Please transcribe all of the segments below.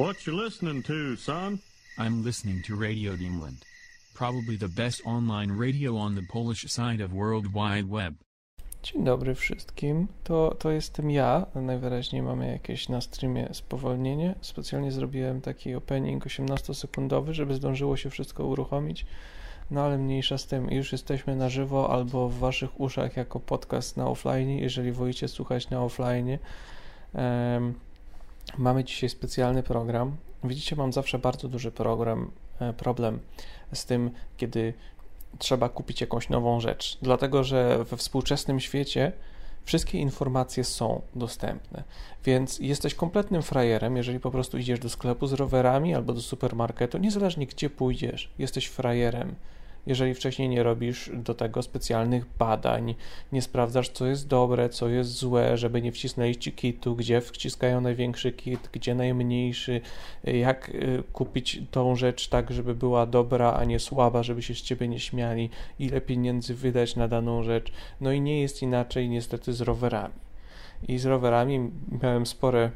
What you listening to, son? I'm listening to Radio England. Probably the best online radio on the Polish side of World Wide Web. Dzień dobry wszystkim. To, to jestem ja. Najwyraźniej mamy jakieś na streamie spowolnienie. Specjalnie zrobiłem taki opening 18-sekundowy, żeby zdążyło się wszystko uruchomić. No ale mniejsza z tym. Już jesteśmy na żywo albo w waszych uszach jako podcast na offline, jeżeli wolicie słuchać na offline. Um, mamy dzisiaj specjalny program. Widzicie, mam zawsze bardzo duży program, e, problem z tym, kiedy trzeba kupić jakąś nową rzecz, dlatego że we współczesnym świecie wszystkie informacje są dostępne, więc jesteś kompletnym frajerem, jeżeli po prostu idziesz do sklepu z rowerami albo do supermarketu, niezależnie gdzie pójdziesz, jesteś frajerem jeżeli wcześniej nie robisz do tego specjalnych badań, nie sprawdzasz, co jest dobre, co jest złe, żeby nie wcisnęli ci kitu, gdzie wciskają największy kit, gdzie najmniejszy, jak y, kupić tą rzecz tak, żeby była dobra, a nie słaba, żeby się z ciebie nie śmiali, ile pieniędzy wydać na daną rzecz. No i nie jest inaczej niestety z rowerami. I z rowerami miałem spore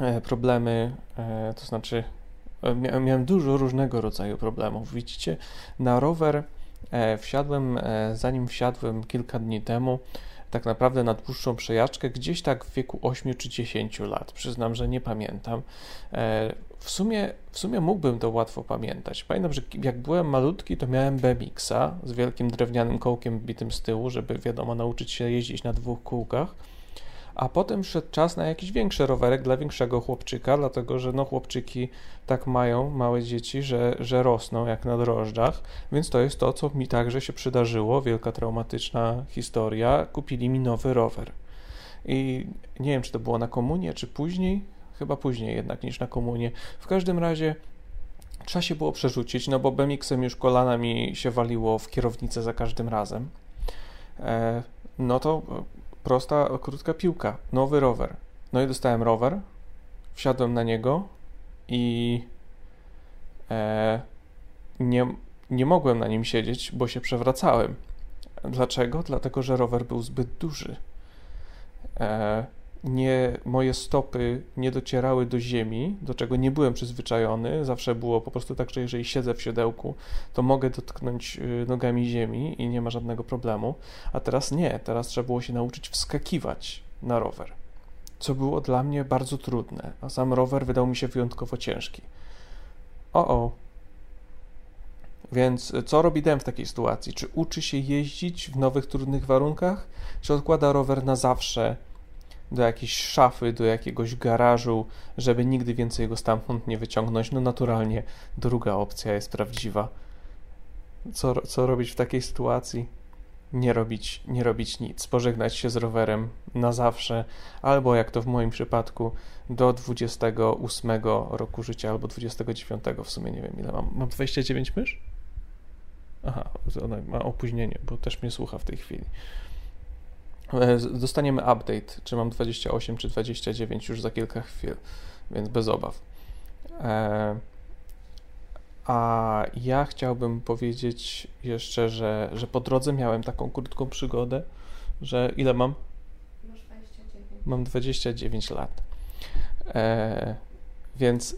e, problemy, e, to znaczy miałem dużo różnego rodzaju problemów. Widzicie, na rower e, wsiadłem, e, zanim wsiadłem kilka dni temu, tak naprawdę na dłuższą przejażdżkę, gdzieś tak w wieku 8 czy 10 lat. Przyznam, że nie pamiętam. E, w sumie, w sumie mógłbym to łatwo pamiętać. Pamiętam, że jak byłem malutki, to miałem BMX-a z wielkim drewnianym kołkiem bitym z tyłu, żeby wiadomo, nauczyć się jeździć na dwóch kółkach a potem szedł czas na jakiś większy rowerek dla większego chłopczyka, dlatego że no chłopczyki tak mają, małe dzieci, że, że rosną jak na drożdżach, więc to jest to, co mi także się przydarzyło, wielka traumatyczna historia, kupili mi nowy rower. I nie wiem, czy to było na komunie, czy później, chyba później jednak niż na komunie. W każdym razie trzeba się było przerzucić, no bo BMX-em już kolana mi się waliło w kierownicę za każdym razem. E, no to prosta, krótka piłka, nowy rower. No i dostałem rower, wsiadłem na niego i e, nie, nie mogłem na nim siedzieć, bo się przewracałem. Dlaczego? Dlatego, że rower był zbyt duży. E, nie, moje stopy nie docierały do ziemi, do czego nie byłem przyzwyczajony. Zawsze było po prostu tak, że jeżeli siedzę w siodełku, to mogę dotknąć y, nogami ziemi i nie ma żadnego problemu. A teraz nie, teraz trzeba było się nauczyć wskakiwać na rower, co było dla mnie bardzo trudne, a sam rower wydał mi się wyjątkowo ciężki. O, o. Więc y, co robi Dem w takiej sytuacji? Czy uczy się jeździć w nowych, trudnych warunkach, czy odkłada rower na zawsze do jakiejś szafy, do jakiegoś garażu, żeby nigdy więcej go stamtąd nie wyciągnąć. No naturalnie druga opcja jest prawdziwa. Co, co robić w takiej sytuacji? Nie robić, nie robić nic, pożegnać się z rowerem na zawsze, albo jak to w moim przypadku, do 28 roku życia, albo 29 w sumie, nie wiem ile mam. Mam 29 mysz? Aha, ona ma opóźnienie, bo też mnie słucha w tej chwili. E, dostaniemy update, czy mam 28 czy 29 już za kilka chwil, więc bez obaw. E, a ja chciałbym powiedzieć jeszcze, że, że po drodze miałem taką krótką przygodę, że ile mam? Masz 29. Mam 29 lat. E, więc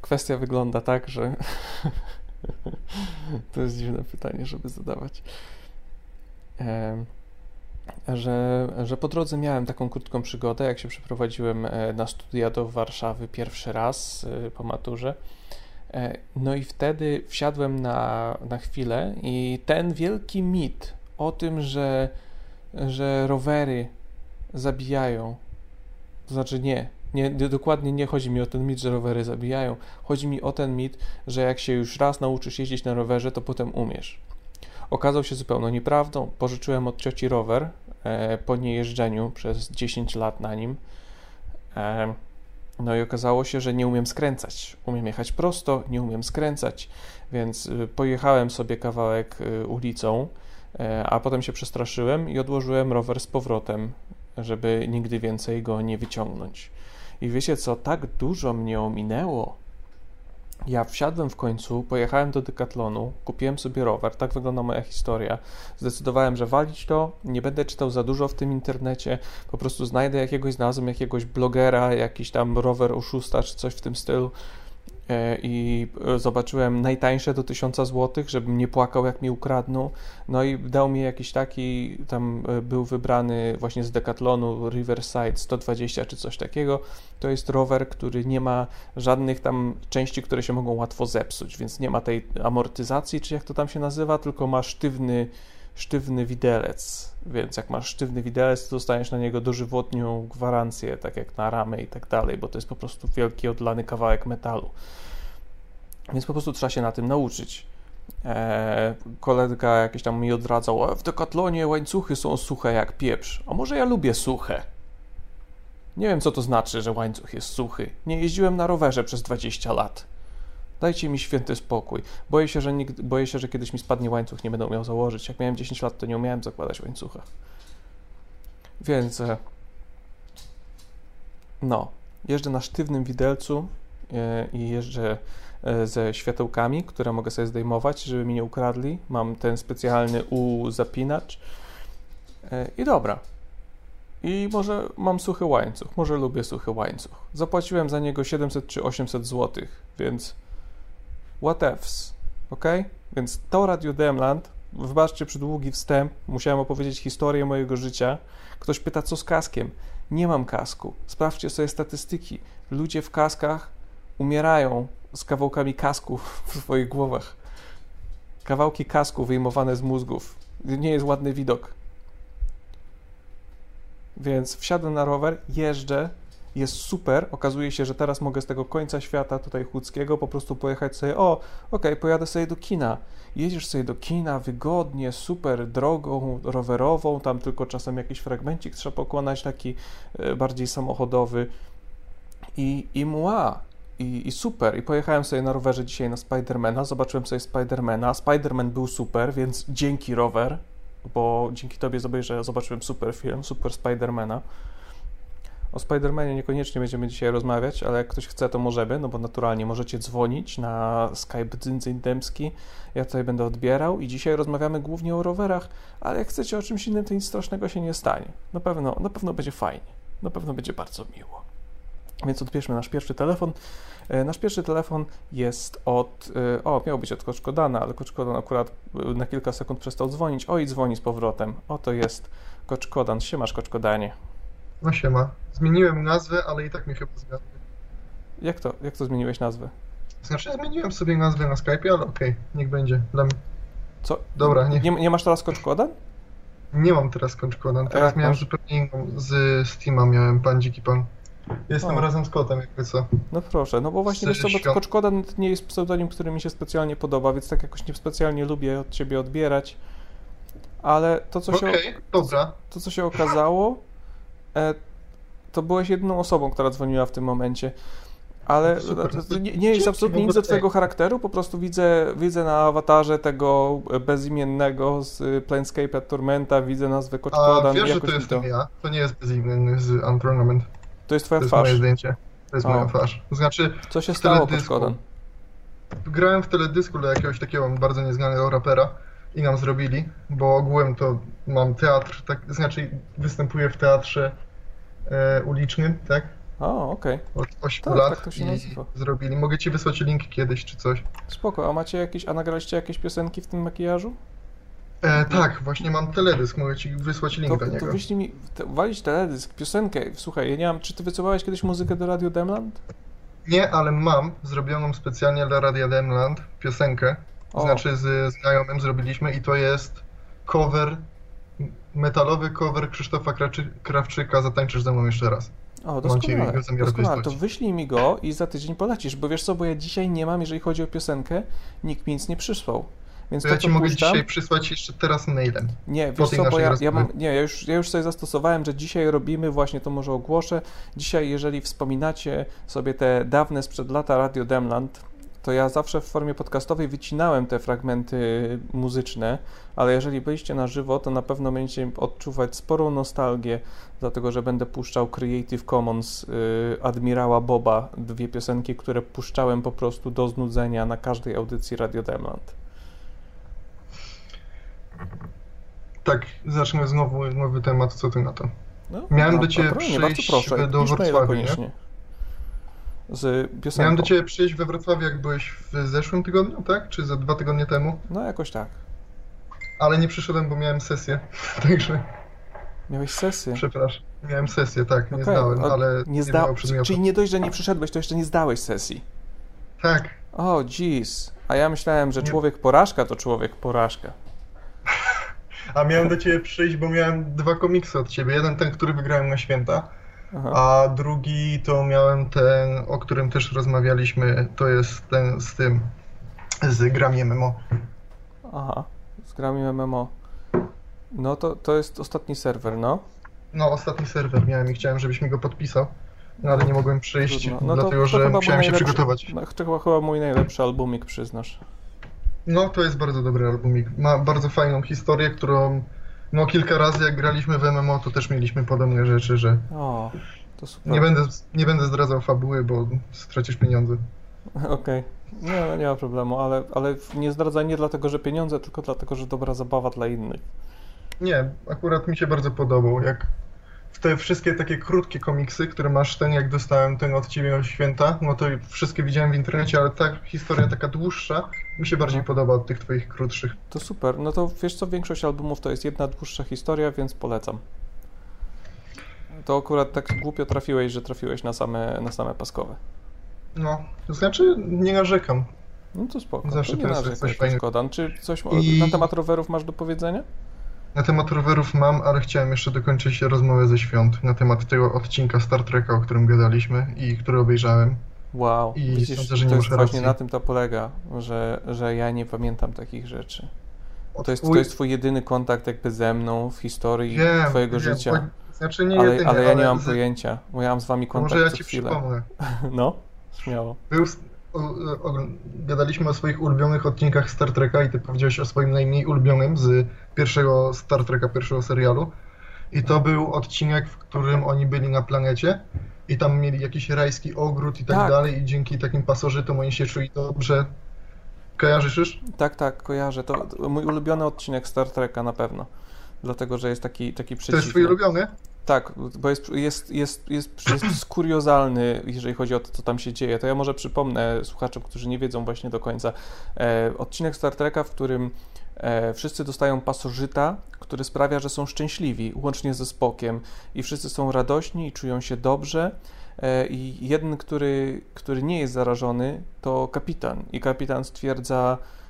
kwestia wygląda tak, że to jest dziwne pytanie, żeby zadawać. E, że, że po drodze miałem taką krótką przygodę, jak się przeprowadziłem e, na studia do Warszawy pierwszy raz e, po maturze. E, no i wtedy wsiadłem na, na chwilę i ten wielki mit o tym, że, że rowery zabijają, to znaczy nie, nie, dokładnie nie chodzi mi o ten mit, że rowery zabijają. Chodzi mi o ten mit, że jak się już raz nauczysz jeździć na rowerze, to potem umiesz okazał się zupełną nieprawdą. Pożyczyłem od cioci rower e, po niejeżdżeniu przez 10 lat na nim. E, no i okazało się, że nie umiem skręcać. Umiem jechać prosto, nie umiem skręcać, więc y, pojechałem sobie kawałek y, ulicą, e, a potem się przestraszyłem i odłożyłem rower z powrotem, żeby nigdy więcej go nie wyciągnąć. I wiecie co, tak dużo mnie ominęło Ja wsiadłem w końcu, pojechałem do Decathlonu, kupiłem sobie rower, tak wygląda moja historia. Zdecydowałem, że walić to, nie będę czytał za dużo w tym internecie, po prostu znajdę jakiegoś, znalazłem jakiegoś blogera, jakiś tam rower oszusta czy coś w tym stylu i e, zobaczyłem najtańsze do 1000 zł, żebym nie płakał jak mi ukradną. No i dał mi jakiś taki, tam e, był wybrany właśnie z Decathlonu Riverside 120 czy coś takiego. To jest rower, który nie ma żadnych tam części, które się mogą łatwo zepsuć, więc nie ma tej amortyzacji, czy jak to tam się nazywa, tylko ma sztywny, sztywny widelec. Więc jak masz sztywny widelec, to dostaniesz na niego dożywotnią gwarancję, tak jak na ramę i tak dalej, bo to jest po prostu wielki odlany kawałek metalu. Więc po prostu trzeba się na tym nauczyć. Eee, kolega jakiś tam mi odradzał, "E, w Decathlonie łańcuchy są suche jak pieprz. A może ja lubię suche? Nie wiem, co to znaczy, że łańcuch jest suchy. Nie jeździłem na rowerze przez 20 lat. Dajcie mi święty spokój. Boję się, że, nigdy, boję się, że kiedyś mi spadnie łańcuch, nie będę miał założyć. Jak miałem 10 lat, to nie umiałem zakładać łańcucha. Więc e, no, jeżdżę na sztywnym widelcu e, i jeżdżę e, ze światełkami, które mogę sobie zdejmować, żeby mi nie ukradli. Mam ten specjalny U-zapinacz. I dobra. I może mam suchy łańcuch, może lubię suchy łańcuch. Zapłaciłem za niego 700 czy 800 zł, więc what ifs, ok? Więc to Radio Demland, wybaczcie przydługi wstęp, musiałem opowiedzieć historię mojego życia. Ktoś pyta, co z kaskiem? Nie mam kasku. Sprawdźcie sobie statystyki. Ludzie w kaskach umierają z kawałkami kasków w swoich głowach. Kawałki kasku wyjmowane z mózgów. Nie jest ładny widok. Więc wsiadłem na rower, jeżdżę, jest super. Okazuje się, że teraz mogę z tego końca świata tutaj chłódzkiego po prostu pojechać sobie, o, okej, pojadę sobie do kina. Jedziesz sobie do kina wygodnie, super drogą rowerową, tam tylko czasem jakiś fragmencik trzeba pokonać, taki e, bardziej samochodowy. I, i mła, i, i super. I pojechałem sobie na rowerze dzisiaj na Spidermana, zobaczyłem sobie Spidermana. Spiderman był super, więc dzięki rower, bo dzięki tobie zobaczyłem super film, super Spidermana. O Spidermanie niekoniecznie będziemy dzisiaj rozmawiać, ale jak ktoś chce, to możemy, no bo naturalnie możecie dzwonić na Skype Dzyndzyn Dębski. Ja tutaj będę odbierał i dzisiaj rozmawiamy głównie o rowerach, ale jak chcecie o czymś innym, to nic strasznego się nie stanie. Na pewno, na pewno będzie fajnie. Na pewno będzie bardzo miło. Więc odbierzmy nasz pierwszy telefon. E, Nasz pierwszy telefon jest od. e, O, miał być od Koczkodana, ale Koczkodan akurat e, na kilka sekund przestał dzwonić. O, i dzwoni z powrotem. Oto jest Koczkodan. Siemasz, Koczkodanie. No siema. Zmieniłem nazwę, ale i tak mi chyba zgadły. Jak to, jak to zmieniłeś nazwę? Znaczy zmieniłem sobie nazwę na Skype, ale okej, niech będzie. Dla mnie. Co? Dobra, nie, Nie, nie masz teraz Koczkodan? nie mam teraz Koczkodan. Teraz jak miałem masz? zupełnie inną. Z Steama miałem pan dziki pan. Jestem O. razem z kotem, jakby co. No proszę, no bo właśnie wiesz co, bo Koczkodan nie jest pseudonim, który mi się specjalnie podoba, więc tak jakoś nie specjalnie lubię od ciebie odbierać. Ale to, co się, Okej, dobra. to, co się okazało, e, to byłeś jedyną osobą, która dzwoniła w tym momencie. Ale Super. to- to nie, nie jest absolutnie nic do ogóle- twojego charakteru, po prostu widzę, widzę na awatarze tego bezimiennego z Planescape'a Tormenta, widzę nazwę Koczkodan wiesz, że to jestem ja? To nie jest bezimienny z Untournament. To jest twoja To jest twarz. moje zdjęcie. To jest O. moja twarz. To znaczy, Co się stało. Koczkodan? grałem w teledysku dla jakiegoś takiego bardzo nieznanego rapera i nam zrobili, bo ogółem to mam teatr, tak, znaczy występuję w teatrze e, ulicznym, tak? O, okej. Od 8 Tak, lat tak to się i nazywa. zrobili. Mogę ci wysłać link kiedyś czy coś. Spoko, a macie jakieś, a nagraliście jakieś piosenki w tym makijażu? E, tak, właśnie mam teledysk, mogę ci wysłać link To, do to niego. wyślij mi, te, walić teledysk, piosenkę. Słuchaj, ja nie mam, czy ty wysyłałeś kiedyś muzykę do Radio Demland? Nie, ale mam zrobioną specjalnie dla Radia Demland piosenkę. O. Znaczy z znajomym zrobiliśmy i to jest cover, metalowy cover Krzysztofa Kraczy, Krawczyka Zatańczysz ze mną jeszcze raz. O, doskonale, doskonale. To wyślij mi go i za tydzień polecisz, bo wiesz co, bo ja dzisiaj nie mam, jeżeli chodzi o piosenkę, nikt mi nic nie przysłał. Więc To to, ja ci mogę puszczam, dzisiaj przysłać jeszcze teraz mailem. nie, wiesz co, bo ja, ja mam, nie, ja już, ja już sobie zastosowałem, że dzisiaj robimy, właśnie to może ogłoszę, dzisiaj jeżeli wspominacie sobie te dawne sprzed lata Radio Demland, to ja zawsze w formie podcastowej wycinałem te fragmenty muzyczne, ale jeżeli byliście na żywo, to na pewno będziecie odczuwać sporą nostalgię, dlatego że będę puszczał Creative Commons y, Admirała Boba, dwie piosenki, które puszczałem po prostu do znudzenia na każdej audycji Radio Demland. Tak, zacznę znowu nowy temat, co ty na to? No, Miałem no, do ciebie proszę, nie, bardzo przyjść proszę, do Wrocławia. Z piosenką. Miałem do ciebie przyjść we Wrocławiu, jak byłeś w zeszłym tygodniu, tak? Czy za dwa tygodnie temu? No jakoś tak. Ale nie przyszedłem, bo miałem sesję. Także Miałeś sesję. przepraszam. Miałem sesję, tak, nie zdałem, ale nie nie zda... przedmiotu. Czyli nie dość, że nie przyszedłeś, to jeszcze nie zdałeś sesji. Tak, O, jeez. A ja myślałem, że Nie. człowiek porażka to człowiek porażka. a miałem do ciebie przyjść, bo miałem dwa komiksy od ciebie. Jeden ten, który wygrałem na święta, Aha. a drugi to miałem ten, o którym też rozmawialiśmy, to jest ten z tym, z grami MMO. Aha. Z grami MMO. No to, to jest ostatni serwer, no. No, ostatni serwer miałem i chciałem, żebyś mi go podpisał, no ale nie mogłem przyjść, Trudno. No to- dlatego to że chyba był musiałem się przygotować. No, to chyba, chyba mój najlepszy albumik, przyznasz. No, to jest bardzo dobry albumik. Ma bardzo fajną historię, którą no kilka razy jak graliśmy w MMO, to też mieliśmy podobne rzeczy, że O, to super. nie będę, nie będę zdradzał fabuły, bo stracisz pieniądze. Okej. Nie, no, nie ma problemu, ale, ale nie zdradzaj nie dlatego, że pieniądze, tylko dlatego, że dobra zabawa dla innych. Nie, akurat mi się bardzo podobał, jak te wszystkie takie krótkie komiksy, które masz, ten jak dostałem ten od ciebie o święta, no to wszystkie widziałem w internecie, ale ta historia taka dłuższa mi się bardziej podoba od tych twoich krótszych. To super. No to wiesz co, większość albumów to jest jedna dłuższa historia, więc polecam. To akurat tak głupio trafiłeś, że trafiłeś na same, na same paskowe. No, to znaczy nie narzekam. No to spoko. Zawsze to nie narzekaj, coś fajnego. Czy coś I- na temat rowerów masz do powiedzenia? Na temat rowerów mam, ale chciałem jeszcze dokończyć rozmowę ze świąt na temat tego odcinka Star Treka, o którym gadaliśmy i który obejrzałem. Wow, I widzisz, sądzę, że nie to jest właśnie racji. na tym to polega, że, że ja nie pamiętam takich rzeczy. To jest, to jest twój jedyny kontakt jakby ze mną w historii wiem, twojego wiem, życia. bo- Znaczy nie Ale, jedynie, ale ja nie mam z- pojęcia, bo ja mam z wami kontakt Może ja ci chwilę. przypomnę. No, śmiało. Był, o, o, gadaliśmy o swoich ulubionych odcinkach Star Treka i ty powiedziałeś o swoim najmniej ulubionym z pierwszego Star Treka, pierwszego serialu. I to był odcinek, w którym oni byli na planecie i tam mieli jakiś rajski ogród i tak, Tak. dalej i dzięki takim pasożytom oni się czuli dobrze. Kojarzysz już? Tak, tak, kojarzę. To, to mój ulubiony odcinek Star Treka na pewno. Dlatego, że jest taki, taki To przeciwny. jest twój ulubiony? Tak, bo jest, jest, jest, jest, jest skuriozalny, jeżeli chodzi o to, co tam się dzieje. To ja może przypomnę słuchaczom, którzy nie wiedzą właśnie do końca. E, odcinek Star Treka, w którym wszyscy dostają pasożyta, który sprawia, że są szczęśliwi, łącznie ze Spokiem. I wszyscy są radośni i czują się dobrze. E, I jeden, który, który nie jest zarażony, to kapitan. I kapitan stwierdza, E,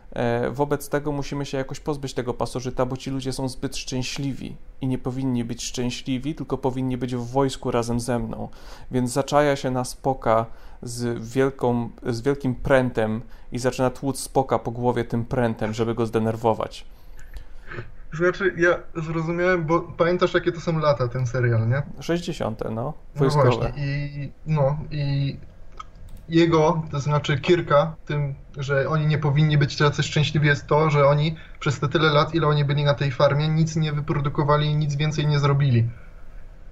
Wobec tego musimy się jakoś pozbyć tego pasożyta, bo ci ludzie są zbyt szczęśliwi i nie powinni być szczęśliwi, tylko powinni być w wojsku razem ze mną. Więc zaczaja się na spoka z, wielką, z wielkim prętem i zaczyna tłuc spoka po głowie tym prętem, żeby go zdenerwować. Znaczy, ja zrozumiałem, bo pamiętasz jakie to są lata ten serial, nie? 60. no, No wojskowe. właśnie, i no i jego, to znaczy Kirka, tym, że oni nie powinni być tacy szczęśliwi jest to, że oni przez te tyle lat, ile oni byli na tej farmie, nic nie wyprodukowali i nic więcej nie zrobili.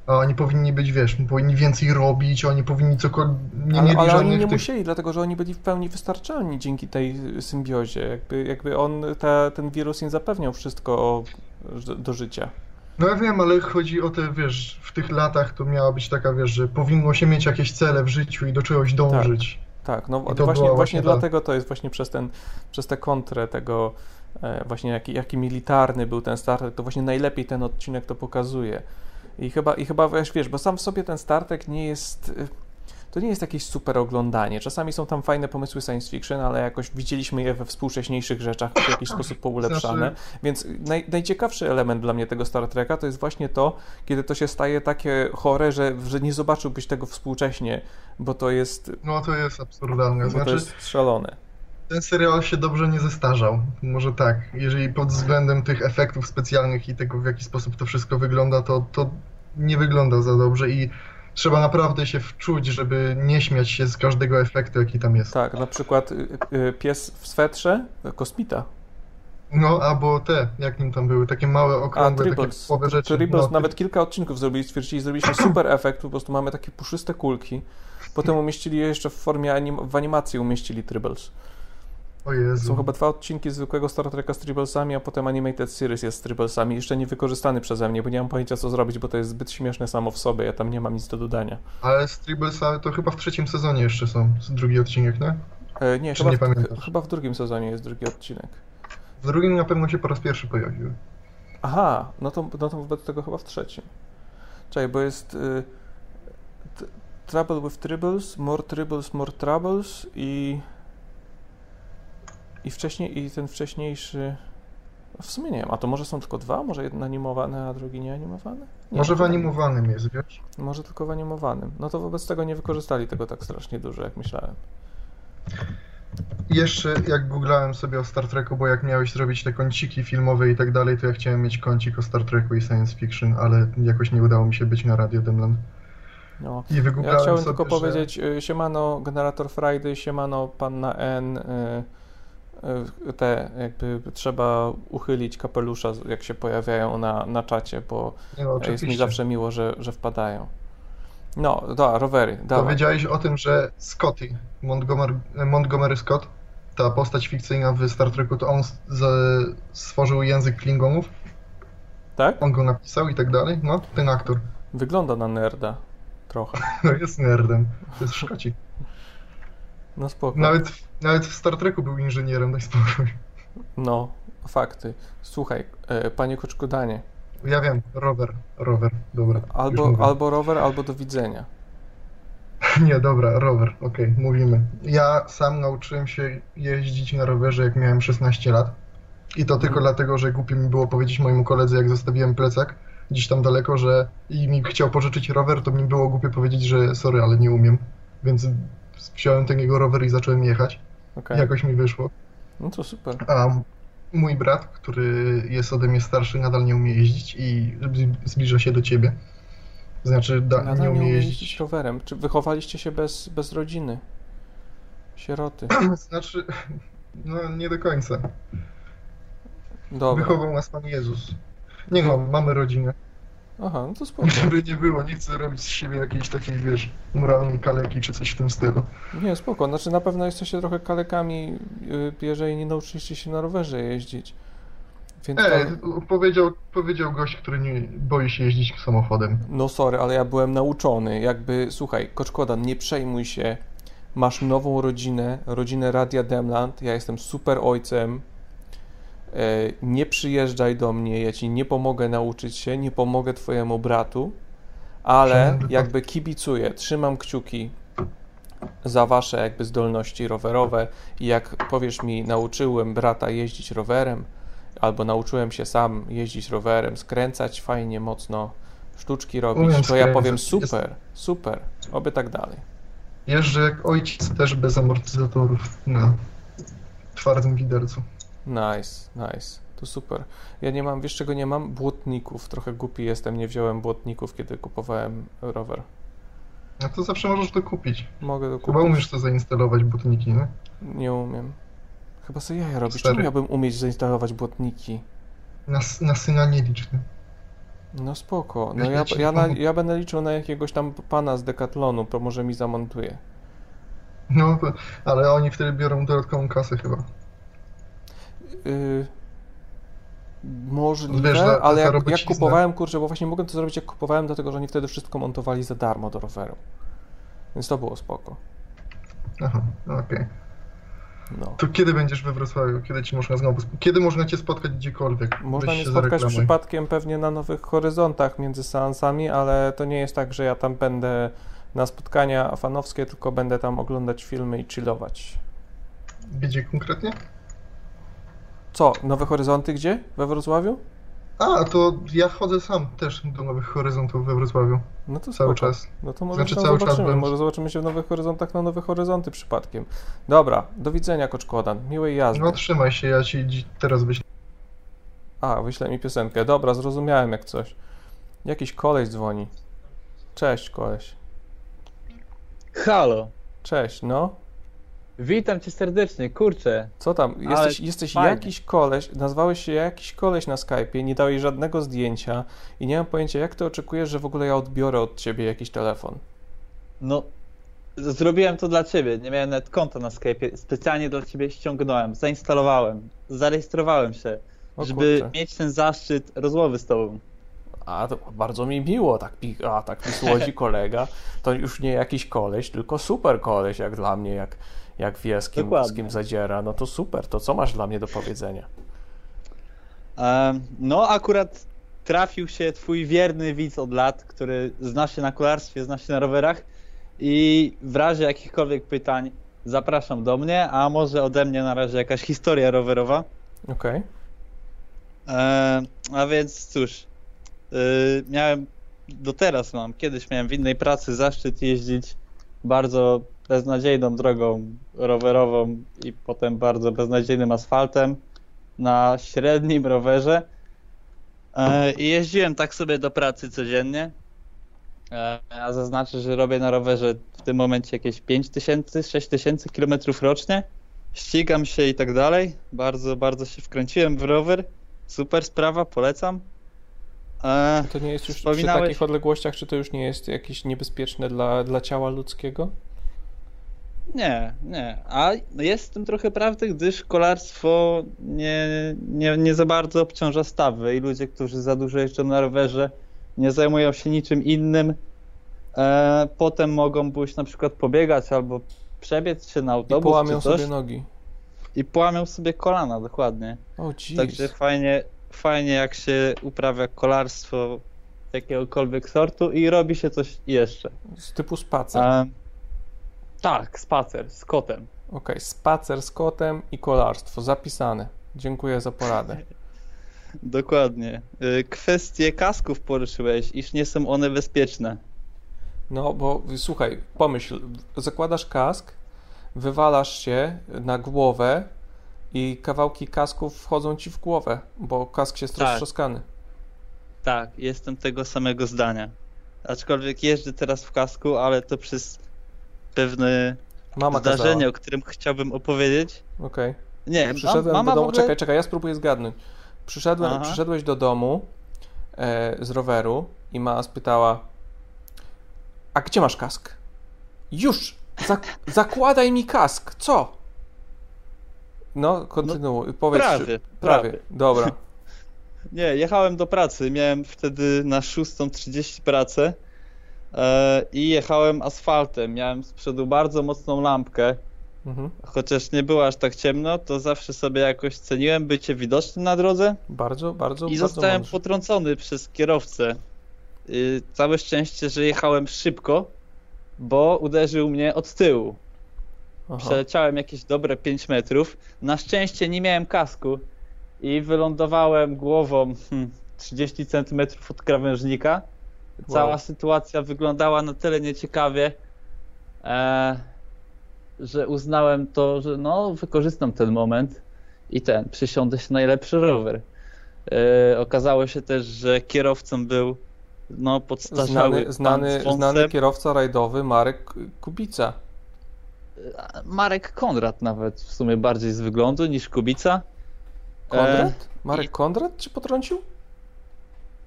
A oni powinni być, wiesz, powinni więcej robić, oni powinni cokolwiek, nie ale, mieli ale żadnych oni nie tych... musieli, dlatego że oni byli w pełni wystarczalni dzięki tej symbiozie. Jakby, jakby on, ta, ten wirus im zapewniał wszystko do życia. No ja wiem, ale chodzi o te, wiesz, w tych latach to miała być taka, wiesz, że powinno się mieć jakieś cele w życiu i do czegoś dążyć. Tak, no I to właśnie, właśnie właśnie ta- dlatego to jest właśnie przez ten, przez tę kontrę tego, e, właśnie jaki, jaki militarny był ten Star Trek, to właśnie najlepiej ten odcinek to pokazuje. I chyba, i chyba wiesz, wiesz, bo sam w sobie ten Star Trek nie jest, e, to nie jest jakieś super oglądanie. Czasami są tam fajne pomysły science fiction, ale jakoś widzieliśmy je we współcześniejszych rzeczach w jakiś sposób poulepszane. Znaczy- Więc naj, najciekawszy element dla mnie tego Star Treka to jest właśnie to, kiedy to się staje takie chore, że, że nie zobaczyłbyś tego współcześnie, bo to jest, No to jest absurdalne. bo to Znaczy, jest szalone. ten serial się dobrze nie zestarzał. Może tak. Jeżeli pod względem tych efektów specjalnych i tego, w jaki sposób to wszystko wygląda, to, to nie wygląda za dobrze i trzeba naprawdę się wczuć, żeby nie śmiać się z każdego efektu, jaki tam jest. Tak, na przykład y, y, pies w swetrze, kosmita. No, albo te, jak nim tam były, takie małe, A, okrągłe, takie połowe rzeczy. Tribbles no, nawet kilka odcinków zrobili, stwierdzili, zrobiliśmy super efekt, po prostu mamy takie puszyste kulki. Potem umieścili je jeszcze w formie anim w animacji umieścili Tribbles. O Jezu. Są chyba dwa odcinki zwykłego Star Treka z Tribblesami, a potem Animated Series jest z Tribblesami. Jeszcze nie wykorzystany przeze mnie, bo nie mam pojęcia co zrobić, bo to jest zbyt śmieszne samo w sobie. Ja tam nie mam nic do dodania. Ale z Tribblesa to chyba w trzecim sezonie jeszcze są, drugi odcinek, nie? E, nie, Czy chyba, nie w, chyba w drugim sezonie jest drugi odcinek. W drugim na pewno się po raz pierwszy pojawiły. Aha, no to, no to wobec tego chyba w trzecim. Czekaj, bo jest y, Trouble with Tribbles, More Tribbles, More Troubles i i wcześniej, i ten wcześniejszy w sumie nie wiem, a to może są tylko dwa? Może jeden animowany, a drugi nieanimowany? Nie, Może w animowanym jest, wiesz? Może tylko w animowanym. No to wobec tego nie wykorzystali tego tak strasznie dużo, jak myślałem. Jeszcze jak googlałem sobie o Star Treku, bo jak miałeś zrobić te kąciki filmowe i tak dalej, to ja chciałem mieć kącik o Star Treku i science fiction, ale jakoś nie udało mi się być na Radio Demland. No. I Ja chciałem sobie, tylko że... powiedzieć, y, siemano Generator Friday, siemano Panna N, y, te jakby trzeba uchylić kapelusza, jak się pojawiają na, na czacie, bo no, jest mi zawsze miło, że, że wpadają. No, da, rowery, dawaj. wiedziałeś o tym, że Scotty, Montgomery, Montgomery Scott, ta postać fikcyjna w Star Treku, to on z, stworzył język Klingonów, Tak? on go napisał i tak dalej. No, ten aktor. Wygląda na nerda. Trochę. No, jest nerdem. To jest Szkocik. No spoko. Nawet, nawet w Star Treku był inżynierem, daj spokój. No, fakty. Słuchaj, e, panie Koczkodanie, Ja wiem, rower, rower, dobra. albo, albo rower, albo do widzenia. Nie, dobra, rower, okej, mówimy. Ja sam nauczyłem się jeździć na rowerze, jak miałem 16 lat. I to tylko Mhm. dlatego, że głupio mi było powiedzieć mojemu koledze, jak zostawiłem plecak gdzieś tam daleko, że i mi chciał pożyczyć rower, to mi było głupio powiedzieć, że sorry, ale nie umiem. Więc wziąłem ten jego rower i zacząłem jechać. Okej. Jakoś mi wyszło. No to super. A mój brat, który jest ode mnie starszy, nadal nie umie jeździć i zbliża się do ciebie. Znaczy, da, Nadal nie umie jeździć jeździć. rowerem. Czy wychowaliście się bez, bez rodziny? Sieroty. Znaczy, no nie do końca. Dobra. Wychował nas Pan Jezus. Nie no, mamy rodzinę. Aha, no to spoko. Żeby nie było, nie chcę robić z siebie jakiejś takiej, wiesz, moralnej kaleki czy coś w tym stylu. Nie, spoko. Znaczy na pewno jesteście trochę kalekami, y, jeżeli nie nauczyliście się na rowerze jeździć. Więc Ej, powiedział, powiedział gość, który nie boi się jeździć samochodem. No sorry, ale ja byłem nauczony. Jakby, słuchaj, Koczkodan, nie przejmuj się. Masz nową rodzinę, rodzinę Radia Demland. Ja jestem super ojcem. E, Nie przyjeżdżaj do mnie, ja ci nie pomogę nauczyć się, nie pomogę twojemu bratu, ale pan- jakby kibicuję, trzymam kciuki za wasze jakby zdolności rowerowe i jak powiesz mi, nauczyłem brata jeździć rowerem, albo nauczyłem się sam jeździć rowerem, skręcać fajnie, mocno, sztuczki robić, to ja powiem super, super, oby tak dalej. Jeżdżę jak ojciec, też bez amortyzatorów na twardym widelcu. Nice, nice. To super. Ja nie mam, wiesz czego nie mam? Błotników. Trochę głupi jestem, nie wziąłem błotników, kiedy kupowałem rower. No to zawsze możesz to kupić. Mogę to Chyba kupić? umiesz to zainstalować, butniki, nie? Nie umiem. Chyba sobie jaja robisz. Czemu miałbym umieć zainstalować błotniki? Na, na syna nie licz, nie? No spoko. No Ja ja, na, ja będę liczył na jakiegoś tam pana z Decathlonu, to może mi zamontuje. No, ale oni wtedy biorą dodatkową kasę chyba. Yy, możliwe, Wiesz, ta- ta ale jak, jak kupowałem, kurczę, bo właśnie mogłem to zrobić jak kupowałem, dlatego że oni wtedy wszystko montowali za darmo do roweru. Więc to było spoko. Aha, okej. No. To kiedy będziesz we Wrocławiu? Kiedy ci można znowu... Kiedy można cię spotkać gdziekolwiek? Można Weź mnie spotkać przypadkiem pewnie na nowych horyzontach między seansami, ale to nie jest tak, że ja tam będę na spotkania fanowskie, tylko będę tam oglądać filmy i chillować. Gdzie konkretnie? Co, nowe horyzonty gdzie? We Wrocławiu? A, to ja chodzę sam też do Nowych Horyzontów we Wrocławiu. No to Cały spoko. czas. No to może Znaczy cały czas zobaczymy. byłem- Może zobaczymy się w nowych horyzontach na nowe horyzonty przypadkiem. Dobra, do widzenia Koczkodan. Miłej jazdy. No trzymaj się, ja ci teraz wyślę. A, wyślę mi piosenkę. Dobra, zrozumiałem jak coś. Jakiś koleś dzwoni. Cześć, koleś. Halo, Cześć, no. Witam cię serdecznie, kurczę. Co tam? Jesteś, jesteś jakiś koleś, nazwałeś się jakiś koleś na Skype'ie, nie dałeś żadnego zdjęcia i nie mam pojęcia, jak ty oczekujesz, że w ogóle ja odbiorę od ciebie jakiś telefon. No, zrobiłem to dla ciebie, nie miałem nawet konta na Skype, specjalnie dla ciebie ściągnąłem, zainstalowałem, zarejestrowałem się, O żeby kurczę. mieć ten zaszczyt rozmowy z tobą. A, to bardzo mi miło, tak, a, tak mi słodzi kolega. To już nie jakiś koleś, tylko super koleś, jak dla mnie, jak, jak wie, z kim, z kim zadziera. No to super, to co masz dla mnie do powiedzenia? No, akurat trafił się twój wierny widz od lat, który zna się na kolarstwie, zna się na rowerach i w razie jakichkolwiek pytań zapraszam do mnie, a może ode mnie na razie jakaś historia rowerowa. Okej. E, a więc cóż, y, miałem, do teraz mam, kiedyś miałem w innej pracy zaszczyt jeździć bardzo beznadziejną drogą rowerową i potem bardzo beznadziejnym asfaltem na średnim rowerze. E, I jeździłem tak sobie do pracy codziennie. E, a zaznaczę, że robię na rowerze w tym momencie jakieś 5000, 6000 km rocznie. Ścigam się i tak dalej. Bardzo, bardzo się wkręciłem w rower. Super sprawa, polecam. E, To nie jest już przy takich odległościach, czy to już nie jest jakieś niebezpieczne dla, dla ciała ludzkiego? Nie, nie. A jest w tym trochę prawdy, gdyż kolarstwo nie, nie, nie za bardzo obciąża stawy i ludzie, którzy za dużo jeżdżą na rowerze, nie zajmują się niczym innym, e, potem mogą pójść na przykład pobiegać albo przebiec się na I autobus połamią czy coś sobie nogi. i połamią sobie kolana, dokładnie. O, jeez. Także fajnie, fajnie jak się uprawia kolarstwo jakiegokolwiek sortu i robi się coś jeszcze. Z typu spacer. Em, tak, spacer z kotem. Okej, spacer z kotem i kolarstwo. Zapisane. Dziękuję za poradę. Dokładnie. Y, Kwestie kasków poruszyłeś, iż nie są one bezpieczne. No, bo słuchaj, pomyśl, zakładasz kask, wywalasz się na głowę i kawałki kasków wchodzą ci w głowę, bo kask jest Tak. roztrzaskany. Tak, jestem tego samego zdania. Aczkolwiek jeżdżę teraz w kasku, ale to przez pewne Mama zdarzenie, kazała. o którym chciałbym opowiedzieć. Okej. Nie, Przyszedłem mama do domu, ogóle... czekaj, czekaj, ja spróbuję zgadnąć. Przyszedłem, Aha. przyszedłeś do domu e, z roweru i mama spytała, a gdzie masz kask? Już! Zak zakładaj mi kask, co? No, kontynuuj, powiedz. prawie, czy- prawie. Dobra. Nie, jechałem do pracy. Miałem wtedy na 6.30 pracę i jechałem asfaltem. Miałem z przodu bardzo mocną lampkę. Mhm. Chociaż nie było aż tak ciemno, to zawsze sobie jakoś ceniłem bycie widocznym na drodze Bardzo, bardzo, i bardzo zostałem mądrze. potrącony przez kierowcę. Całe szczęście, że jechałem szybko, bo uderzył mnie od tyłu. Aha. Przeleciałem jakieś dobre 5 metrów. Na szczęście nie miałem kasku i wylądowałem głową hmm, 30 centymetrów od krawężnika. Cała Wow. sytuacja wyglądała na tyle nieciekawie, e, że uznałem to, że no, wykorzystam ten moment i ten, przysiądę się najlepszy rower. E, okazało się też, że kierowcą był no, podstarzały Znany, znany, znany kierowca rajdowy Marek Kubica. Marek Konrad nawet w sumie bardziej z wyglądu niż Kubica. E, Konrad? Marek i- Konrad cię potrącił?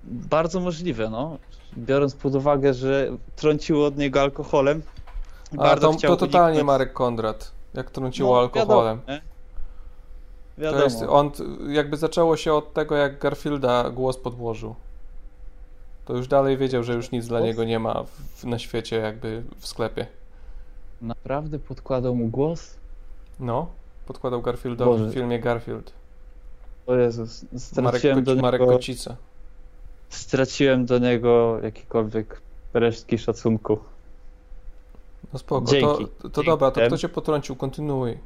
Bardzo możliwe, no. Biorąc pod uwagę, że trąciło od niego alkoholem. A to, to totalnie uniknąć- Marek Konrad, jak trąciło No, alkoholem. Wiadomo, nie? To wiadomo. jest, on jakby zaczęło się od tego, jak Garfielda głos podłożył. To już dalej wiedział, że już nic dla niego nie ma w, na świecie, jakby w sklepie. Naprawdę podkładał mu głos? No, podkładał Garfieldowi Boże. w filmie Garfield. O Jezus, Marek, straciłem do Koci- Marek niego, Kocica. Straciłem do niego jakiekolwiek resztki szacunku. No spoko, Dzięki. to, to Dzięki. dobra, to kto cię potrącił? Kontynuuj.